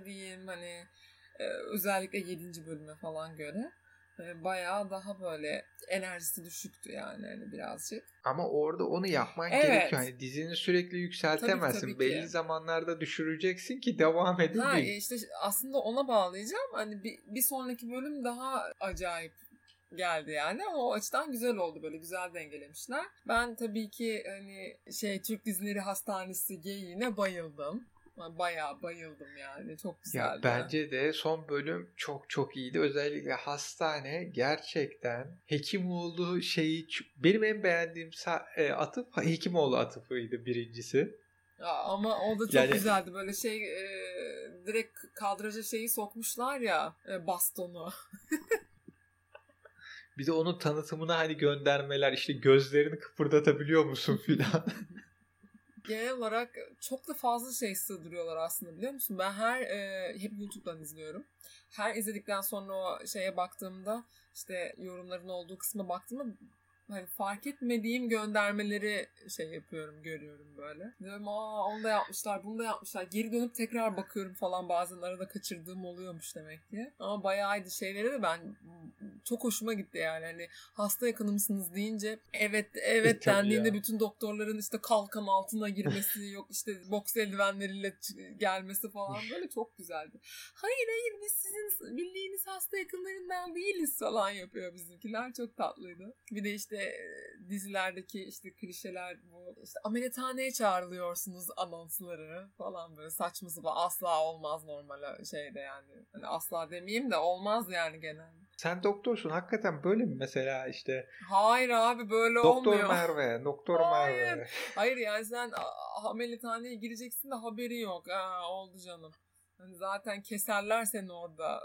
diyeyim hani e, özellikle 7. bölüme falan göre bayağı daha böyle enerjisi düşüktü yani hani birazcık. Ama orada onu yapman evet. gerekiyor. Yani dizini sürekli yükseltemezsin. Tabii, tabii Belli zamanlarda düşüreceksin ki devam edebil. Ha işte aslında ona bağlayacağım. Hani bir, bir sonraki bölüm daha acayip geldi yani ama o açıdan güzel oldu böyle güzel dengelemişler. Ben tabii ki hani şey Türk dizileri hastanesi geyiğine bayıldım. Bayağı bayıldım yani. Çok güzeldi. Ya bence de son bölüm çok çok iyiydi. Özellikle hastane gerçekten Hekimoğlu şeyi benim en beğendiğim e, atıf Hekimoğlu atıfıydı birincisi. Ya ama o da çok yani, güzeldi. Böyle şey e, direkt kadraja şeyi sokmuşlar ya e, bastonu. bir de onun tanıtımına hani göndermeler işte gözlerini kıpırdatabiliyor musun filan. Genel olarak çok da fazla şey sığdırıyorlar aslında biliyor musun? Ben her e, hep YouTube'dan izliyorum. Her izledikten sonra o şeye baktığımda işte yorumların olduğu kısma baktığımda hani fark etmediğim göndermeleri şey yapıyorum, görüyorum böyle. Diyorum aa onu da yapmışlar, bunu da yapmışlar. Geri dönüp tekrar bakıyorum falan bazen arada kaçırdığım oluyormuş demek ki. Ama bayağıydı şeyleri de ben çok hoşuma gitti yani. Hani hasta yakını mısınız deyince evet evet e, dendiğinde ya. bütün doktorların işte kalkan altına girmesi yok işte boks eldivenleriyle gelmesi falan böyle çok güzeldi. Hayır hayır biz sizin bildiğiniz hasta yakınlarından değiliz falan yapıyor bizimkiler. Çok tatlıydı. Bir de işte dizilerdeki işte klişeler bu işte ameliyathaneye çağrılıyorsunuz anonsları falan böyle saçma sapan asla olmaz normal şeyde yani. Hani asla demeyeyim de olmaz yani genelde. Sen doktorsun. Hakikaten böyle mi mesela işte? Hayır abi böyle doktor olmuyor. Doktor Merve. Doktor Hayır. Merve. Hayır yani sen ameliyathaneye gireceksin de haberi yok. Ha, oldu canım. Hani zaten keserler seni orada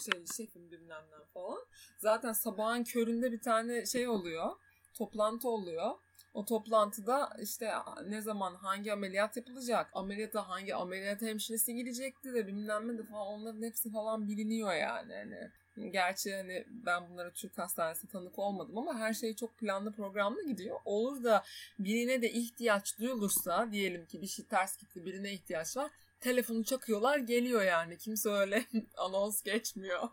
şey şefim bilmem ne falan. Zaten sabahın köründe bir tane şey oluyor. Toplantı oluyor. O toplantıda işte ne zaman hangi ameliyat yapılacak, ameliyata hangi ameliyat hemşiresi gidecekti de bilmem ne de falan onların hepsi falan biliniyor yani. Hani Gerçi hani ben bunlara Türk hastanesi tanık olmadım ama her şey çok planlı programlı gidiyor. Olur da birine de ihtiyaç duyulursa diyelim ki bir şey ters gitti birine ihtiyaç var. Telefonu çakıyorlar geliyor yani. Kimse öyle anons geçmiyor.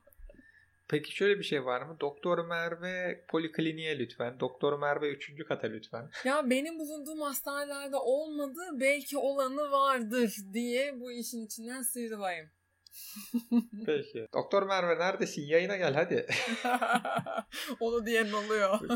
Peki şöyle bir şey var mı? Doktor Merve polikliniğe lütfen. Doktor Merve 3. kata lütfen. Ya benim bulunduğum hastanelerde olmadı belki olanı vardır diye bu işin içinden sıyrılayım. Peki. Doktor Merve neredesin? Yayına gel hadi. Onu diyen oluyor.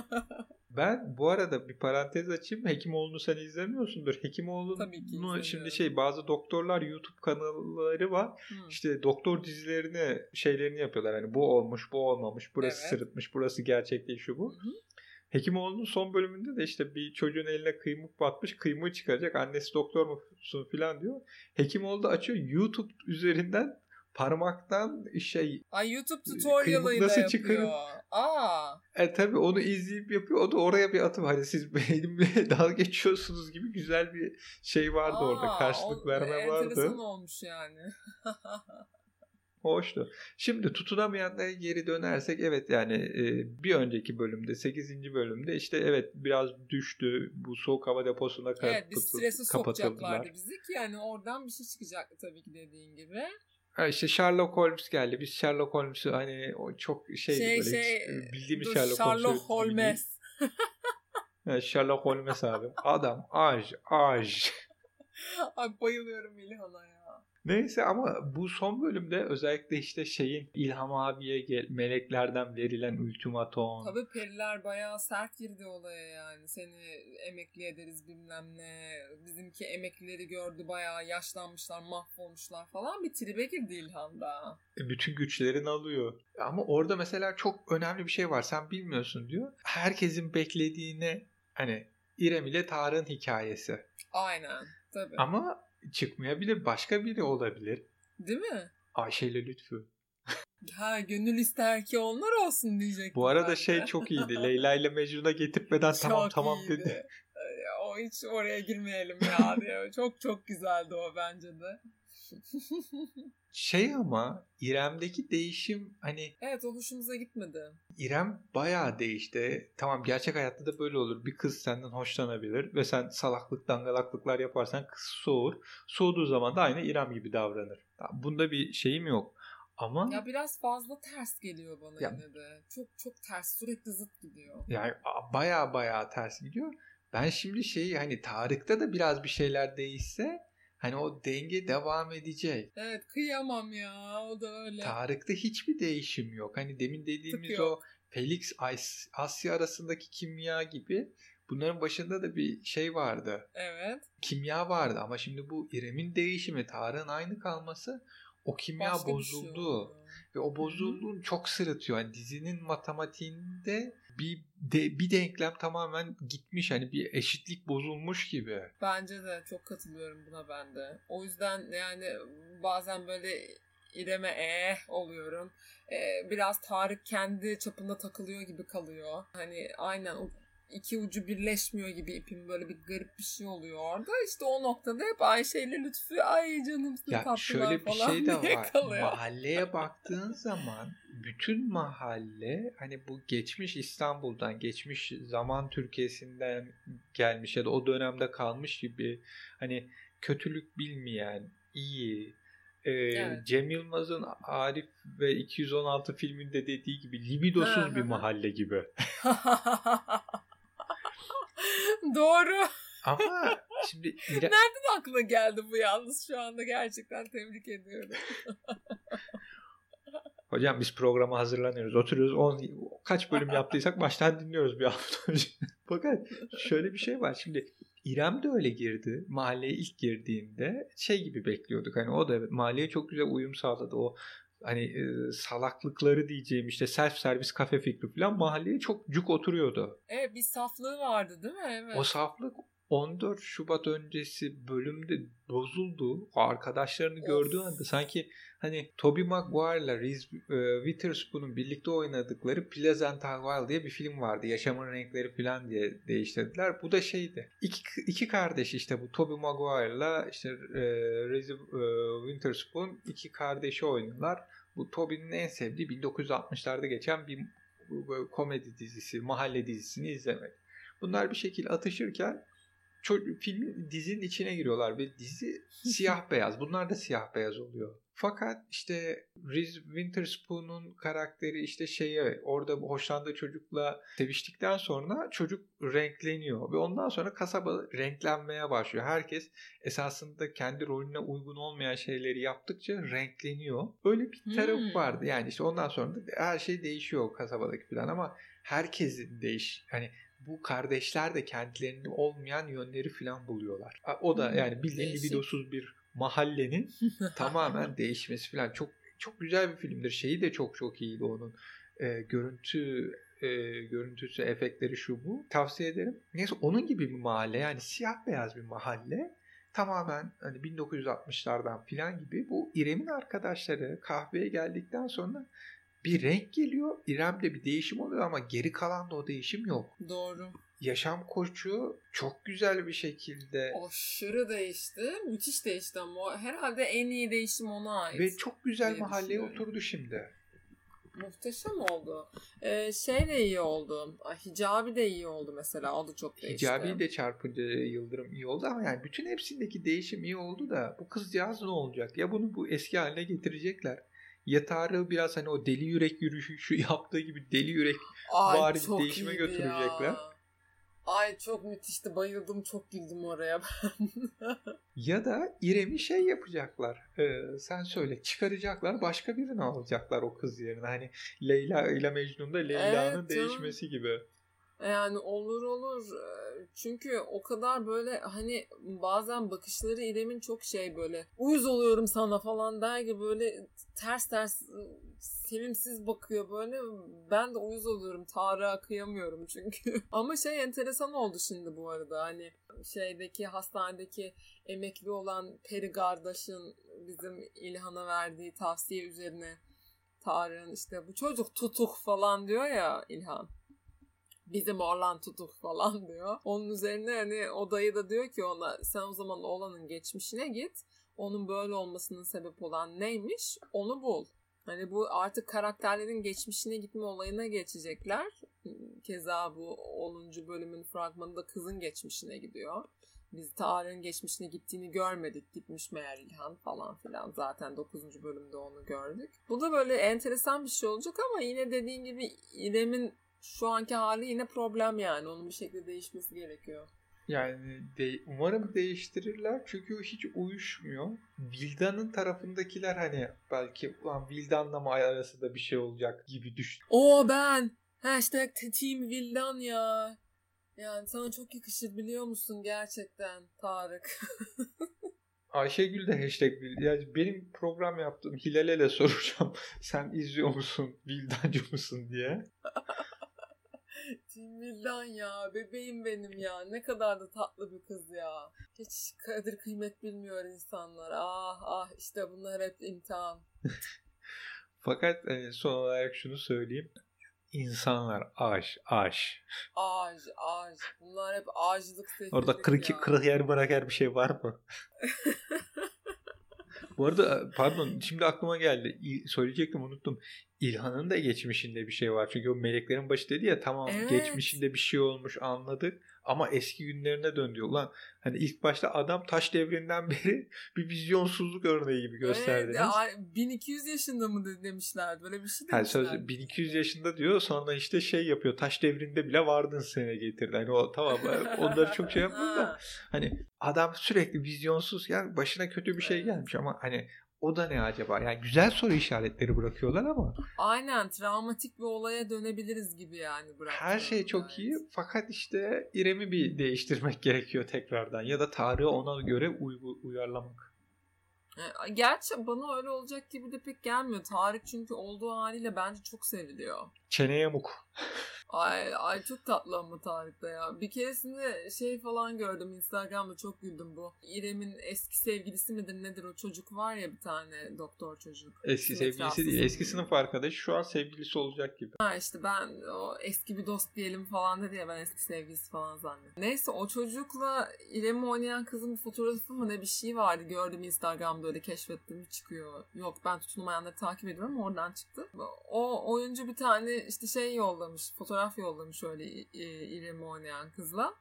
Ben bu arada bir parantez açayım. Hekimoğlu'nu sen izlemiyorsundur. Hekimoğlu'nu şimdi şey bazı doktorlar YouTube kanalları var. Hmm. İşte doktor dizilerini şeylerini yapıyorlar. Hani bu olmuş, bu olmamış, burası evet. sırıtmış, burası gerçek değil şu bu. Hı Hekimoğlu'nun son bölümünde de işte bir çocuğun eline kıymık batmış. Kıymığı çıkaracak. Annesi doktor musun falan diyor. Hekimoğlu da açıyor. YouTube üzerinden parmaktan şey Ay YouTube tutorial'ıyla nasıl çıkarıp Aa. E tabi onu izleyip yapıyor. O da oraya bir atım. Hani siz benimle dalga geçiyorsunuz gibi güzel bir şey vardı Aa, orada. Karşılık verme vardı. Enteresan olmuş yani. Hoştu. Şimdi tutunamayanlara geri dönersek evet yani e, bir önceki bölümde 8. bölümde işte evet biraz düştü. Bu soğuk hava deposuna evet, bir stresi sokacaklardı bizi ki yani oradan bir şey çıkacaktı tabii ki dediğin gibi. İşte Sherlock Holmes geldi. Biz Sherlock Holmes'u hani o çok şey, şey böyle şey, hiç bildiğimiz dur, Sherlock, Sherlock Holmes. evet, Sherlock Holmes abi. Adam aj aj. Ay bayılıyorum İlhan'a ya. Neyse ama bu son bölümde özellikle işte şeyin İlham abiye gel, meleklerden verilen ultimatom. Tabii periler bayağı sert girdi olaya yani. Seni emekli ederiz bilmem ne. Bizimki emeklileri gördü bayağı yaşlanmışlar mahvolmuşlar falan. Bir tribe girdi İlhan da. E, bütün güçlerini alıyor. Ama orada mesela çok önemli bir şey var. Sen bilmiyorsun diyor. Herkesin beklediğine hani İrem ile Tarık'ın hikayesi. Aynen. Tabii. Ama çıkmayabilir. Başka biri olabilir. Değil mi? Ayşe ile Lütfü. Ha gönül ister ki onlar olsun diyecek. Bu arada şey çok iyiydi. Leyla ile Mecnun'a getirtmeden tamam tamam iyiydi. dedi. O hiç oraya girmeyelim ya diye. çok çok güzeldi o bence de şey ama İrem'deki değişim hani... Evet o hoşumuza gitmedi. İrem bayağı değişti. Tamam gerçek hayatta da böyle olur. Bir kız senden hoşlanabilir ve sen salaklık dangalaklıklar yaparsan kız soğur. Soğuduğu zaman da aynı İrem gibi davranır. Bunda bir şeyim yok. Ama ya biraz fazla ters geliyor bana ya, yine de. Çok çok ters sürekli zıt gidiyor. Yani baya baya ters gidiyor. Ben şimdi şeyi hani Tarık'ta da biraz bir şeyler değişse Hani o denge devam edecek. Evet kıyamam ya o da öyle. Tarık'ta hiçbir değişim yok. Hani demin dediğimiz o Felix Asya arasındaki kimya gibi bunların başında da bir şey vardı. Evet. Kimya vardı ama şimdi bu İrem'in değişimi Tarık'ın aynı kalması o kimya Başka şey bozuldu. Şey ve o bozulduğun çok sırıtıyor. Yani dizinin matematiğinde bir de, bir denklem tamamen gitmiş. Hani bir eşitlik bozulmuş gibi. Bence de çok katılıyorum buna ben de. O yüzden yani bazen böyle İrem'e eh oluyorum. Ee, biraz Tarık kendi çapında takılıyor gibi kalıyor. Hani aynen iki ucu birleşmiyor gibi ipin böyle bir garip bir şey oluyor orada. İşte o noktada hep Ayşe ile Lütfü ay canımsın ya tatlılar şöyle bir şey de var. Kalıyor. Mahalleye baktığın zaman bütün mahalle hani bu geçmiş İstanbul'dan, geçmiş zaman Türkiye'sinden gelmiş ya da o dönemde kalmış gibi hani kötülük bilmeyen, iyi, ee, evet. Cem Yılmaz'ın Arif ve 216 filminde dediği gibi libidosuz bir mahalle gibi. Doğru. Ama şimdi İre... nereden aklına geldi bu yalnız şu anda gerçekten tebrik ediyorum. Hocam biz programa hazırlanıyoruz. Oturuyoruz. On, kaç bölüm yaptıysak baştan dinliyoruz bir hafta önce. Fakat şöyle bir şey var. Şimdi İrem de öyle girdi. Mahalleye ilk girdiğinde şey gibi bekliyorduk. Hani o da evet mahalleye çok güzel uyum sağladı. O hani e, salaklıkları diyeceğim işte self servis kafe fikri falan mahalleye çok cuk oturuyordu. Evet bir saflığı vardı değil mi? Evet. O saflık 14 Şubat öncesi bölümde bozuldu. O arkadaşlarını gördüğü anda sanki hani Tobey Maguire'la Reese e, Witherspoon'un birlikte oynadıkları Pleasant Wild diye bir film vardı. Yaşamın renkleri falan diye değiştirdiler. Bu da şeydi. İki, iki kardeş işte bu Tobey Maguire'la işte e, Reese e, Witherspoon iki kardeşi oynuyorlar. Bu Tobey'nin en sevdiği 1960'larda geçen bir komedi dizisi, mahalle dizisini izlemek. Bunlar bir şekilde atışırken filmin dizinin içine giriyorlar ve dizi siyah beyaz. Bunlar da siyah beyaz oluyor. Fakat işte Reese Witherspoon'un karakteri işte şeye orada hoşlandığı çocukla seviştikten sonra çocuk renkleniyor ve ondan sonra kasaba renklenmeye başlıyor. Herkes esasında kendi rolüne uygun olmayan şeyleri yaptıkça renkleniyor. Öyle bir taraf hmm. vardı. Yani işte ondan sonra da her şey değişiyor kasabadaki falan ama herkesin değiş hani bu kardeşler de kendilerinde olmayan yönleri falan buluyorlar. O da yani bildiğin libidosuz bir mahallenin tamamen değişmesi falan çok çok güzel bir filmdir. Şeyi de çok çok iyiydi onun. E, görüntü e, görüntüsü, efektleri şu bu. Tavsiye ederim. Neyse onun gibi bir mahalle yani siyah beyaz bir mahalle. Tamamen hani 1960'lardan filan gibi bu İrem'in arkadaşları kahveye geldikten sonra bir renk geliyor. İrem'de bir değişim oluyor ama geri kalan da o değişim yok. Doğru. Yaşam koçu çok güzel bir şekilde. Aşırı değişti. Müthiş değişti ama herhalde en iyi değişim ona ait. Ve çok güzel mahalleye oturdu şimdi. Muhteşem oldu. Ee, şey de iyi oldu. Hicabi de iyi oldu mesela. O da çok değişti. Hicabi de çarpınca Yıldırım iyi oldu ama yani bütün hepsindeki değişim iyi oldu da bu kızcağız ne olacak? Ya bunu bu eski haline getirecekler Yatarı biraz hani o deli yürek yürüyüşü şu yaptığı gibi deli yürek Ay, bari bir değişime götürecekler. Ya. Ay çok müthişti. Bayıldım. Çok güldüm oraya ben. ya da İrem'i şey yapacaklar. Ee, sen söyle. Çıkaracaklar. Başka birini alacaklar o kız yerine. Hani Leyla ile Mecnun'da Leyla'nın evet, değişmesi gibi. Yani olur olur. Çünkü o kadar böyle hani bazen bakışları İrem'in çok şey böyle uyuz oluyorum sana falan der gibi böyle ters ters sevimsiz bakıyor böyle. Ben de uyuz oluyorum. Tarık'a kıyamıyorum çünkü. Ama şey enteresan oldu şimdi bu arada. Hani şeydeki hastanedeki emekli olan Peri kardeşin bizim İlhan'a verdiği tavsiye üzerine Tarık'ın işte bu çocuk tutuk falan diyor ya İlhan bizim oğlan tutuk falan diyor. Onun üzerine hani o dayı da diyor ki ona sen o zaman oğlanın geçmişine git. Onun böyle olmasının sebep olan neymiş onu bul. Hani bu artık karakterlerin geçmişine gitme olayına geçecekler. Keza bu 10. bölümün fragmanında kızın geçmişine gidiyor. Biz Tarık'ın geçmişine gittiğini görmedik. Gitmiş meğer İlhan falan filan. Zaten 9. bölümde onu gördük. Bu da böyle enteresan bir şey olacak ama yine dediğin gibi İrem'in şu anki hali yine problem yani. Onun bir şekilde değişmesi gerekiyor. Yani de, umarım değiştirirler çünkü hiç uyuşmuyor. Vildan'ın tarafındakiler hani belki ulan Vildan'la mı arasında bir şey olacak gibi düşün. O ben. Hashtag Team Vildan ya. Yani sana çok yakışır biliyor musun gerçekten Tarık. Ayşegül de hashtag yani benim program yaptığım Hilal'e soracağım. Sen izliyor musun? Vildancı mısın diye. Millan ya bebeğim benim ya ne kadar da tatlı bir kız ya. Hiç kadir kıymet bilmiyor insanlar. Ah ah işte bunlar hep imtihan. Fakat hani son olarak şunu söyleyeyim. İnsanlar aş, aş. Aş, aş. Bunlar hep ağaçlık Orada kırık, ya. kırık yer bırak her bir şey var mı? Bu arada pardon şimdi aklıma geldi. Söyleyecektim unuttum. İlhan'ın da geçmişinde bir şey var. Çünkü o meleklerin başı dedi ya tamam evet. geçmişinde bir şey olmuş anladık. Ama eski günlerine dön diyor. Ulan hani ilk başta adam taş devrinden beri bir vizyonsuzluk örneği gibi gösterdiniz. Evet, 1200 yaşında mı demişler böyle bir şey demişler. Yani söz 1200 yaşında diyor sonra işte şey yapıyor taş devrinde bile vardın sene getirdi. Hani o tamam onları çok şey yapmıyor da hani adam sürekli vizyonsuz yani başına kötü bir şey gelmiş ama hani o da ne acaba? Yani güzel soru işaretleri bırakıyorlar ama. Aynen travmatik bir olaya dönebiliriz gibi yani. Her şey çok evet. iyi fakat işte İrem'i bir değiştirmek gerekiyor tekrardan ya da Tarık'ı ona göre uy- uyarlamak. E, gerçi bana öyle olacak gibi de pek gelmiyor. Tarık çünkü olduğu haliyle bence çok seviliyor. Çene yamuk. Ay, ay çok tatlı ama Tarık'ta ya. Bir keresinde şey falan gördüm Instagram'da çok güldüm bu. İrem'in eski sevgilisi midir nedir o çocuk var ya bir tane doktor çocuk. Eski sevgilisi değil eski sınıf arkadaşı şu an sevgilisi olacak gibi. Ha işte ben o eski bir dost diyelim falan dedi ya ben eski sevgilisi falan zannettim. Neyse o çocukla İrem'i oynayan kızın fotoğrafı mı ne bir şey vardı gördüm Instagram'da öyle keşfettim çıkıyor. Yok ben tutunmayanları takip ediyorum oradan çıktı. O oyuncu bir tane işte şey yollamış fotoğraf fotoğraf yollamış öyle İrem'i oynayan kızla.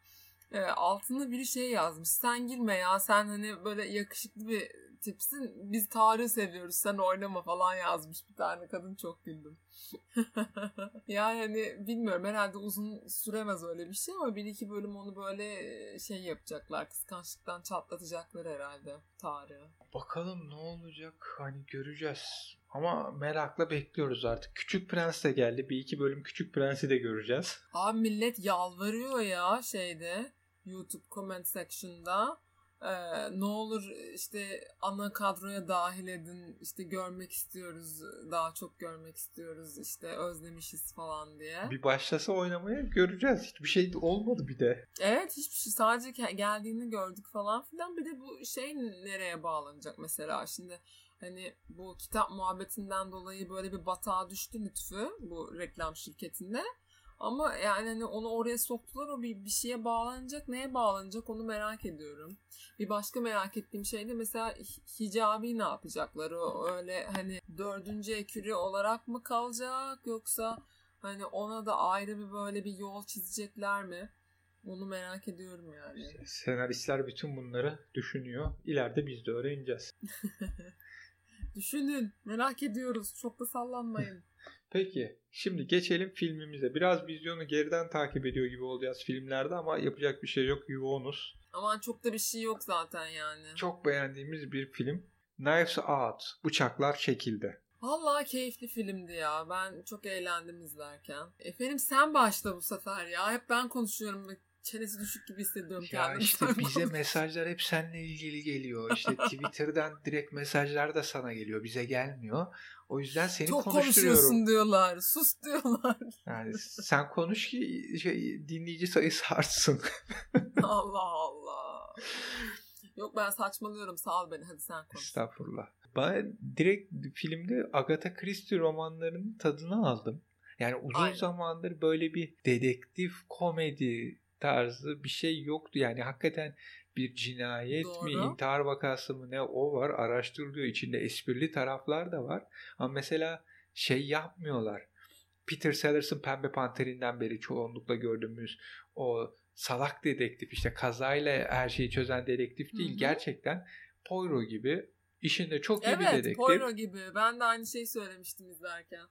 E, altında biri şey yazmış. Sen girme ya sen hani böyle yakışıklı bir tipsin. Biz Tarık'ı seviyoruz sen oynama falan yazmış bir tane kadın çok güldüm. yani hani bilmiyorum herhalde uzun süremez öyle bir şey ama bir iki bölüm onu böyle şey yapacaklar. Kıskançlıktan çatlatacaklar herhalde Tarık'ı. Bakalım ne olacak hani göreceğiz. Ama merakla bekliyoruz artık. Küçük Prens de geldi. Bir iki bölüm Küçük Prens'i de göreceğiz. Abi millet yalvarıyor ya şeyde YouTube comment section'da. Ee, ne olur işte ana kadroya dahil edin işte görmek istiyoruz daha çok görmek istiyoruz işte özlemişiz falan diye. Bir başlasa oynamaya göreceğiz. Hiçbir şey olmadı bir de. Evet hiçbir şey sadece geldiğini gördük falan filan. Bir de bu şey nereye bağlanacak mesela şimdi hani bu kitap muhabbetinden dolayı böyle bir batağa düştü Lütfü bu reklam şirketinde. Ama yani hani onu oraya soktular o bir, bir şeye bağlanacak neye bağlanacak onu merak ediyorum. Bir başka merak ettiğim şey de mesela hicabi ne yapacaklar? O öyle hani dördüncü ekürü olarak mı kalacak yoksa hani ona da ayrı bir böyle bir yol çizecekler mi? Onu merak ediyorum yani. Senaristler bütün bunları düşünüyor. İleride biz de öğreneceğiz. Düşünün. Merak ediyoruz. Çok da sallanmayın. Peki şimdi geçelim filmimize. Biraz vizyonu geriden takip ediyor gibi olacağız filmlerde ama yapacak bir şey yok. Yoğunuz. Aman çok da bir şey yok zaten yani. Çok beğendiğimiz bir film. Knives Out. Bıçaklar çekildi. Vallahi keyifli filmdi ya. Ben çok eğlendim izlerken. Efendim sen başla bu sefer ya. Hep ben konuşuyorum çenesi düşük gibi hissediyorum ya kendimi. işte bize mesajlar hep seninle ilgili geliyor. İşte Twitter'dan direkt mesajlar da sana geliyor. Bize gelmiyor. O yüzden seni Çok konuşturuyorum. Çok konuşuyorsun diyorlar. Sus diyorlar. Yani sen konuş ki şey, dinleyici sayısı artsın. Allah Allah. Yok ben saçmalıyorum. Sağ ol beni. Hadi sen konuş. Estağfurullah. Ben direkt filmde Agatha Christie romanlarının tadını aldım. Yani uzun Aynen. zamandır böyle bir dedektif komedi tarzı bir şey yoktu. Yani hakikaten bir cinayet Doğru. mi, intihar vakası mı ne o var araştırılıyor. İçinde esprili taraflar da var. Ama mesela şey yapmıyorlar. Peter Sellers'ın Pembe Panter'inden beri çoğunlukla gördüğümüz o salak dedektif işte kazayla her şeyi çözen dedektif değil. Hı-hı. Gerçekten Poirot gibi işinde çok iyi evet, bir dedektif. Evet Poirot gibi. Ben de aynı şeyi söylemiştim izlerken.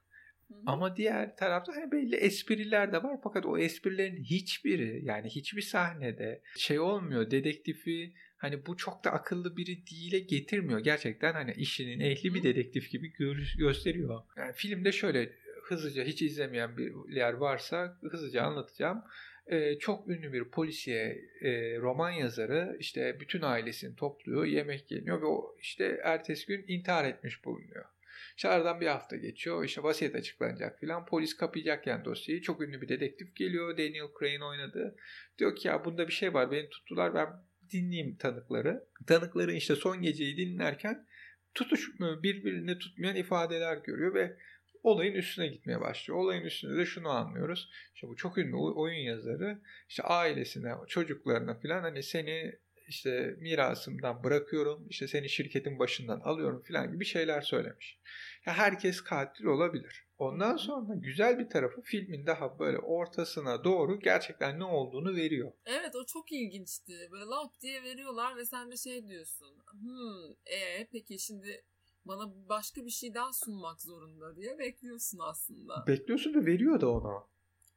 Ama diğer tarafta hani belli espriler de var fakat o esprilerin hiçbiri yani hiçbir sahnede şey olmuyor. Dedektifi hani bu çok da akıllı biri değile getirmiyor. Gerçekten hani işinin ehli bir dedektif gibi gö- gösteriyor. Yani filmde şöyle hızlıca hiç izlemeyen bir yer varsa hızlıca anlatacağım. Ee, çok ünlü bir polisiye e, roman yazarı işte bütün ailesini topluyor, yemek yeniyor ve o işte ertesi gün intihar etmiş bulunuyor. İşte aradan bir hafta geçiyor. İşte vasiyet açıklanacak filan. Polis kapayacak yani dosyayı. Çok ünlü bir dedektif geliyor. Daniel Crane'in oynadı. Diyor ki ya bunda bir şey var. Beni tuttular. Ben dinleyeyim tanıkları. Tanıkların işte son geceyi dinlerken tutuş birbirini tutmayan ifadeler görüyor ve olayın üstüne gitmeye başlıyor. Olayın üstünde de şunu anlıyoruz. İşte bu çok ünlü oyun yazarı işte ailesine, çocuklarına falan hani seni işte mirasımdan bırakıyorum, işte seni şirketin başından alıyorum falan gibi şeyler söylemiş. Ya herkes katil olabilir. Ondan sonra güzel bir tarafı filmin daha böyle ortasına doğru gerçekten ne olduğunu veriyor. Evet o çok ilginçti. Böyle lap diye veriyorlar ve sen de şey diyorsun. Hmm, e peki şimdi bana başka bir şey daha sunmak zorunda diye bekliyorsun aslında. Bekliyorsun ve veriyor da ona.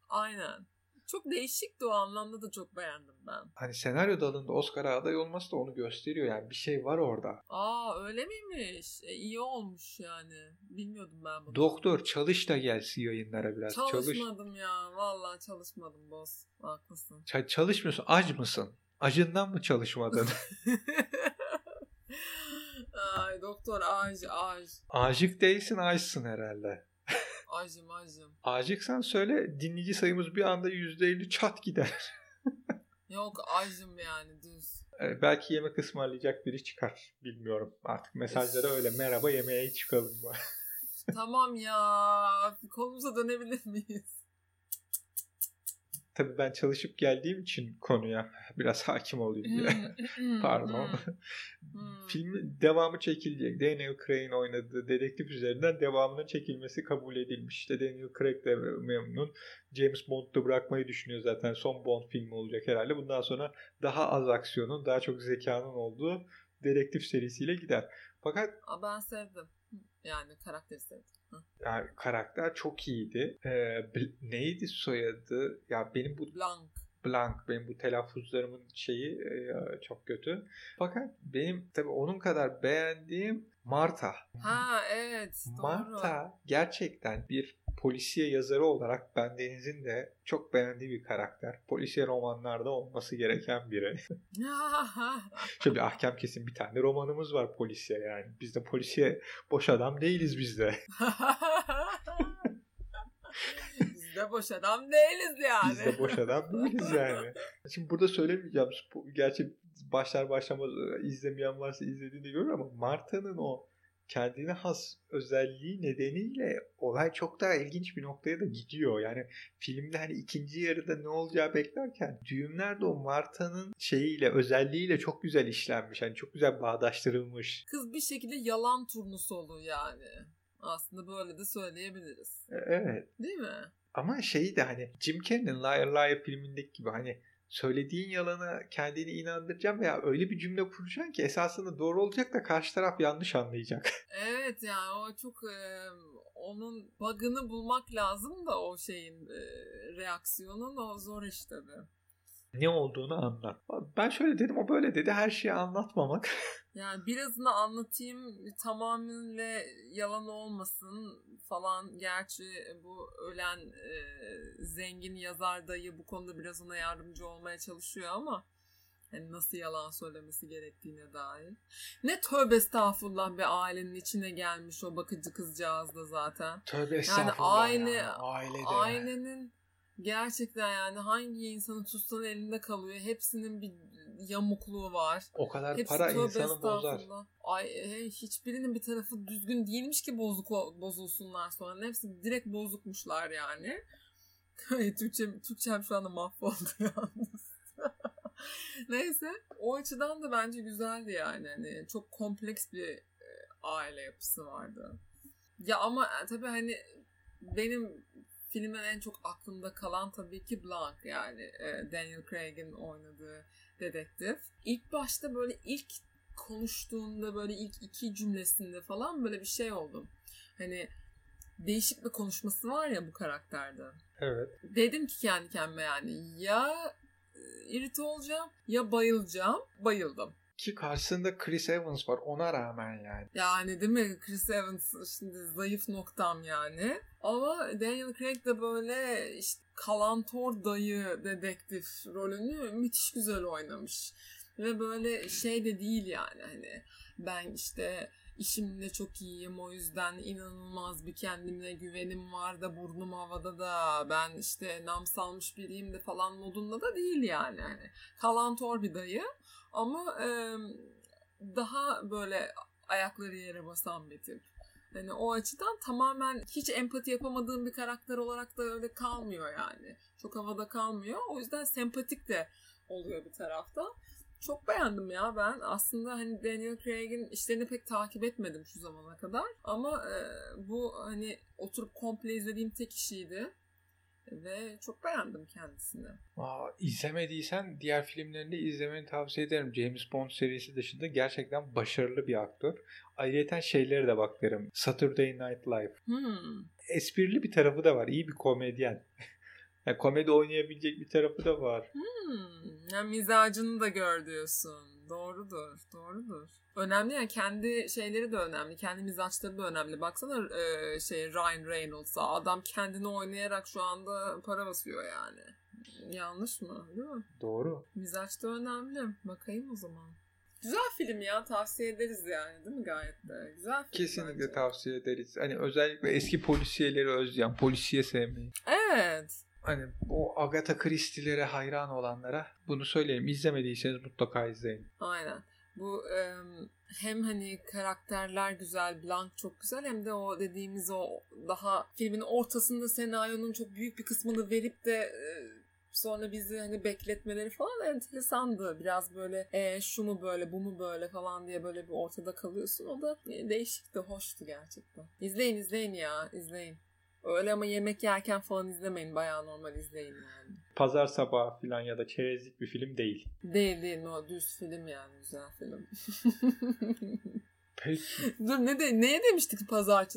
Aynen. Çok değişikti o anlamda da çok beğendim ben. Hani senaryo dalında Oscar aday olması da onu gösteriyor yani bir şey var orada. Aa öyle miymiş? E, iyi olmuş yani. Bilmiyordum ben bunu. Doktor çalış da gelsin yayınlara biraz. Çalışmadım çalış. ya. Vallahi çalışmadım boss. Haklısın. Ç- çalışmıyorsun. Ac mısın? Acından mı çalışmadın? Ay doktor ağaç ağaç. Aşık değilsin açsın herhalde. Acım acım. Acıksan söyle dinleyici sayımız bir anda %50 çat gider. Yok acım yani düz. Ee, belki yemek ısmarlayacak biri çıkar. Bilmiyorum. Artık mesajlara öyle merhaba yemeğe çıkalım. tamam ya. Konumuza dönebilir miyiz? Tabii ben çalışıp geldiğim için konuya biraz hakim olayım diye. Pardon. Hmm. Filmin devamı çekilecek. Daniel Craig'in oynadığı dedektif üzerinden devamının çekilmesi kabul edilmiş. İşte Daniel Craig de memnun. James Bond'u bırakmayı düşünüyor zaten. Son Bond filmi olacak herhalde. Bundan sonra daha az aksiyonun, daha çok zekanın olduğu dedektif serisiyle gider. Fakat Aa, ben sevdim. Yani karakteri sevdim. Yani karakter çok iyiydi. Ee, neydi soyadı? Ya benim bu Blanc. Blanc benim bu telaffuzlarımın şeyi e, çok kötü. Fakat benim tabii onun kadar beğendiğim Marta. Ha evet doğru. Marta gerçekten bir polisiye yazarı olarak ben Deniz'in de çok beğendiği bir karakter. Polisiye romanlarda olması gereken biri. Şöyle bir ahkam kesin bir tane romanımız var polisiye yani. Biz de polisiye boş adam değiliz biz de. Biz de boş adam değiliz yani. Biz de boş adam değiliz yani. Şimdi burada söylemeyeceğim. Bu- Gerçi başlar başlamaz e, izlemeyen varsa izlediğini görür ama Marta'nın o kendine has özelliği nedeniyle olay çok daha ilginç bir noktaya da gidiyor. Yani filmde hani ikinci yarıda ne olacağı beklerken düğümler de o Marta'nın şeyiyle özelliğiyle çok güzel işlenmiş. Hani çok güzel bağdaştırılmış. Kız bir şekilde yalan turnusu oluyor yani. Aslında böyle de söyleyebiliriz. E, Evet. Değil mi? Ama şeyi de hani Jim Carrey'nin Liar Liar filmindeki gibi hani söylediğin yalana kendini inandıracağım veya öyle bir cümle kuracaksın ki esasında doğru olacak da karşı taraf yanlış anlayacak. Evet yani o çok e, onun bug'ını bulmak lazım da o şeyin e, reaksiyonun o zor iş tabii. ne olduğunu anlat. Ben şöyle dedim o böyle dedi her şeyi anlatmamak. Yani birazını anlatayım tamamıyla yalan olmasın falan. Gerçi bu ölen e, zengin yazar dayı bu konuda biraz ona yardımcı olmaya çalışıyor ama hani nasıl yalan söylemesi gerektiğine dair. Ne tövbe estağfurullah bir ailenin içine gelmiş o bakıcı kızcağız da zaten. Tövbe Yani aile, ya, ailede. ailenin gerçekten yani hangi insanı tutsan elinde kalıyor. Hepsinin bir yamukluğu var. O kadar Hepsi para insanı bozar. Ay hiçbirinin bir tarafı düzgün değilmiş ki bozuk bozulsunlar sonra. Hepsi direkt bozukmuşlar yani. Türkçe, Türkçem şu anda mahvoldu yalnız. Neyse o açıdan da bence güzeldi yani. Hani çok kompleks bir e, aile yapısı vardı. Ya ama e, tabii hani benim filmden en çok aklımda kalan tabii ki Blanc yani e, Daniel Craig'in oynadığı dedektif. İlk başta böyle ilk konuştuğunda böyle ilk iki cümlesinde falan böyle bir şey oldum. Hani değişik bir konuşması var ya bu karakterde. Evet. Dedim ki kendi kendime yani ya e, irite olacağım ya bayılacağım. Bayıldım. Ki karşısında Chris Evans var ona rağmen yani. Yani değil mi? Chris Evans şimdi zayıf noktam yani. Ama Daniel Craig de böyle işte kalantor dayı dedektif rolünü müthiş güzel oynamış. Ve böyle şey de değil yani hani ben işte işimde çok iyiyim o yüzden inanılmaz bir kendimle güvenim var da burnum havada da ben işte nam salmış biriyim de falan modunda da değil yani. Hani kalantor bir dayı ama daha böyle ayakları yere basan bir tip. Hani o açıdan tamamen hiç empati yapamadığım bir karakter olarak da öyle kalmıyor yani. Çok havada kalmıyor. O yüzden sempatik de oluyor bir tarafta. Çok beğendim ya ben. Aslında hani Daniel Craig'in işlerini pek takip etmedim şu zamana kadar. Ama e, bu hani oturup komple izlediğim tek kişiydi. Ve çok beğendim kendisini. Aa, izlemediysen diğer filmlerini izlemeni tavsiye ederim. James Bond serisi dışında gerçekten başarılı bir aktör. Ayrıca şeyleri de bak derim. Saturday Night Live. Hmm. Esprili bir tarafı da var. İyi bir komedyen. yani komedi oynayabilecek bir tarafı da var. Hmm, yani mizacını da gör diyorsun. Doğrudur, doğrudur. Önemli yani kendi şeyleri de önemli. Kendi mizaçları da önemli. Baksana e, şey Ryan Reynolds'a. Adam kendini oynayarak şu anda para basıyor yani. Yanlış mı? Değil mi? Doğru. Mizaç da önemli. Bakayım o zaman. Güzel film ya tavsiye ederiz yani değil mi gayet de? Güzel film Kesinlikle bence. tavsiye ederiz. Hani özellikle eski polisiyeleri özleyen, polisiye sevmeyi. Evet. Hani o Agatha Christie'lere hayran olanlara bunu söyleyeyim. İzlemediyseniz mutlaka izleyin. Aynen. Bu em, hem hani karakterler güzel, Blanc çok güzel hem de o dediğimiz o daha filmin ortasında senaryonun çok büyük bir kısmını verip de e, sonra bizi hani bekletmeleri falan enteresandı. Biraz böyle e, şu mu böyle bu mu böyle falan diye böyle bir ortada kalıyorsun. O da e, değişikti, hoştu gerçekten. İzleyin izleyin ya izleyin. Öyle ama yemek yerken falan izlemeyin. Bayağı normal izleyin yani. Pazar sabahı falan ya da çerezlik bir film değil. Değil değil o düz film yani güzel film. Peki. Dur ne de neye demiştik pazar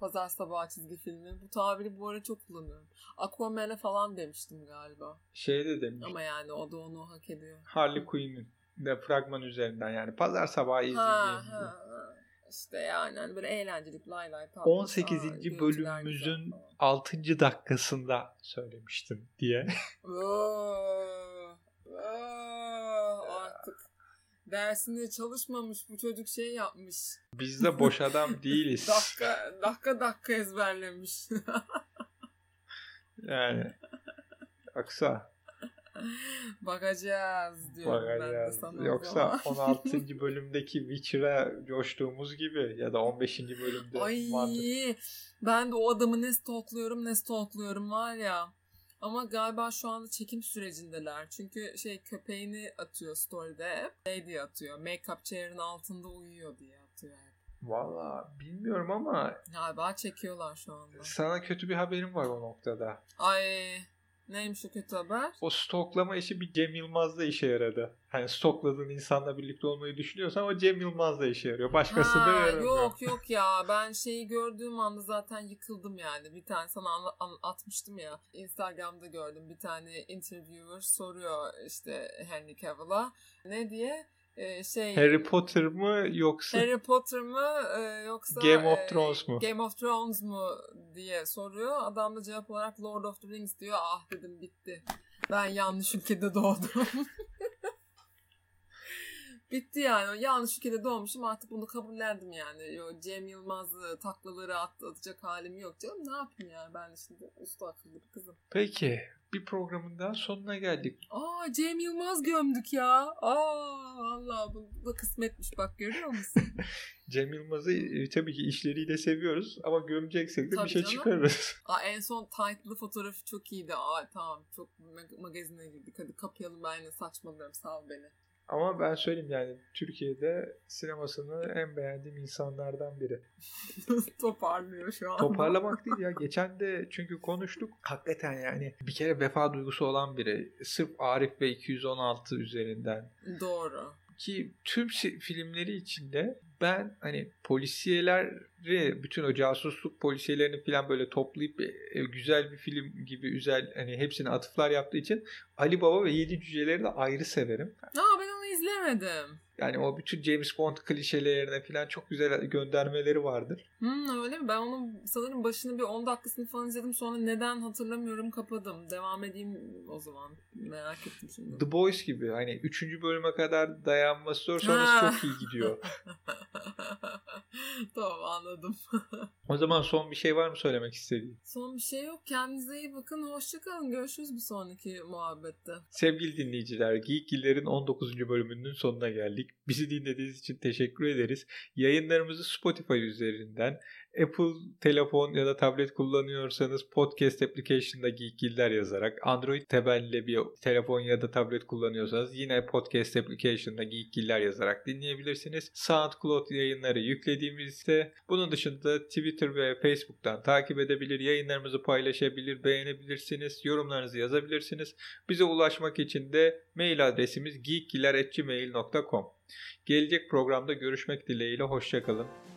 pazar sabahı çizgi filmi? Bu tabiri bu ara çok kullanıyorum. Aquaman'e falan demiştim galiba. Şey de demiş. Ama yani o da onu hak ediyor. Harley Quinn'in de fragman üzerinden yani pazar sabahı Ha, izleyeceğim. ha, ha. İşte yani hani böyle eğlencelik lay lay tatlı. 18. Aa, bölümümüzün güzel falan. 6. dakikasında söylemiştim diye. Oo, oo, artık dersinde çalışmamış bu çocuk şey yapmış. Biz de boş adam değiliz. Dakika dakika dakika ezberlemiş. yani. Yoksa Bakacağız diyorum ben de bakacağız. sana Yoksa zaman. 16. bölümdeki Witcher'a coştuğumuz gibi ya da 15. bölümde Ay vardı. ben de o adamı ne stalkluyorum ne stalkluyorum var ya. Ama galiba şu anda çekim sürecindeler. Çünkü şey köpeğini atıyor story'de hep. Şey diye atıyor. Make-up chair'ın altında uyuyor diye atıyor hep. Valla bilmiyorum ama Galiba çekiyorlar şu anda. sana kötü bir haberim var o noktada. Ay neymiş o kötü haber? O stoklama işi bir Cem Yılmaz'da işe yaradı. Hani stokladığın insanla birlikte olmayı düşünüyorsan o Cem Yılmaz'da işe yarıyor. Başkasında Ha, yaramıyor. yok yok ya ben şeyi gördüğüm anda zaten yıkıldım yani. Bir tane sana atmıştım ya. Instagram'da gördüm bir tane interviewer soruyor işte Henry Cavill'a. Ne diye? Ee, şey Harry Potter mı yoksa Harry Potter mı e, yoksa Game of e, Thrones mu? Game of Thrones mu diye soruyor. Adam da cevap olarak Lord of the Rings diyor. Ah dedim bitti. Ben yanlış ülkede doğdum. Bitti yani. Yanlış ülkede doğmuşum artık bunu kabullendim yani. Yo, Cem Yılmaz'ı taklaları at, atacak halim yok canım. Ne yapayım yani ben şimdi usta akıllı bir kızım. Peki bir programın daha sonuna geldik. Aa Cem Yılmaz gömdük ya. Aa vallahi bu da kısmetmiş bak görüyor musun? Cem Yılmaz'ı e, tabii ki işleriyle seviyoruz ama gömeceksek de Tabii bir şey canım. çıkarırız. Aa, en son title'lı fotoğrafı çok iyiydi. Aa tamam çok mag- magazine girdik. Hadi kapayalım ben yine saçmalıyorum sağ ol beni. Ama ben söyleyeyim yani Türkiye'de sinemasını en beğendiğim insanlardan biri. Toparlıyor şu an. Toparlamak değil ya. Geçen de çünkü konuştuk. Hakikaten yani bir kere vefa duygusu olan biri. Sırf Arif ve 216 üzerinden. Doğru. Ki tüm filmleri içinde ben hani polisiyeleri bütün o casusluk polisiyelerini falan böyle toplayıp e, güzel bir film gibi güzel hani hepsine atıflar yaptığı için Ali Baba ve Yedi Cüceleri de ayrı severim. Aa izlemedim. Yani o bütün James Bond klişelerine falan çok güzel göndermeleri vardır. Hmm, öyle mi? Ben onun sanırım başını bir 10 dakikasını falan izledim. Sonra neden hatırlamıyorum kapadım. Devam edeyim o zaman. Merak ettim şimdi. The Boys gibi hani 3. bölüme kadar dayanması zor sonrası çok iyi gidiyor. tamam anladım. O zaman son bir şey var mı söylemek istediğin? Son bir şey yok. Kendinize iyi bakın. Hoşçakalın. Görüşürüz bir sonraki muhabbette. Sevgili dinleyiciler, Geekgiller'in 19. bölümünün sonuna geldik. Bizi dinlediğiniz için teşekkür ederiz. Yayınlarımızı Spotify üzerinden, Apple telefon ya da tablet kullanıyorsanız podcast application'da Geekgiller yazarak, Android temelli bir telefon ya da tablet kullanıyorsanız yine podcast application'da Geekgiller yazarak dinleyebilirsiniz. SoundCloud yayınları yüklediğimizde bunun dışında Twitter ve Facebook'tan takip edebilir, yayınlarımızı paylaşabilir, beğenebilirsiniz, yorumlarınızı yazabilirsiniz. Bize ulaşmak için de mail adresimiz geekgiler.gmail.com Gelecek programda görüşmek dileğiyle hoşçakalın.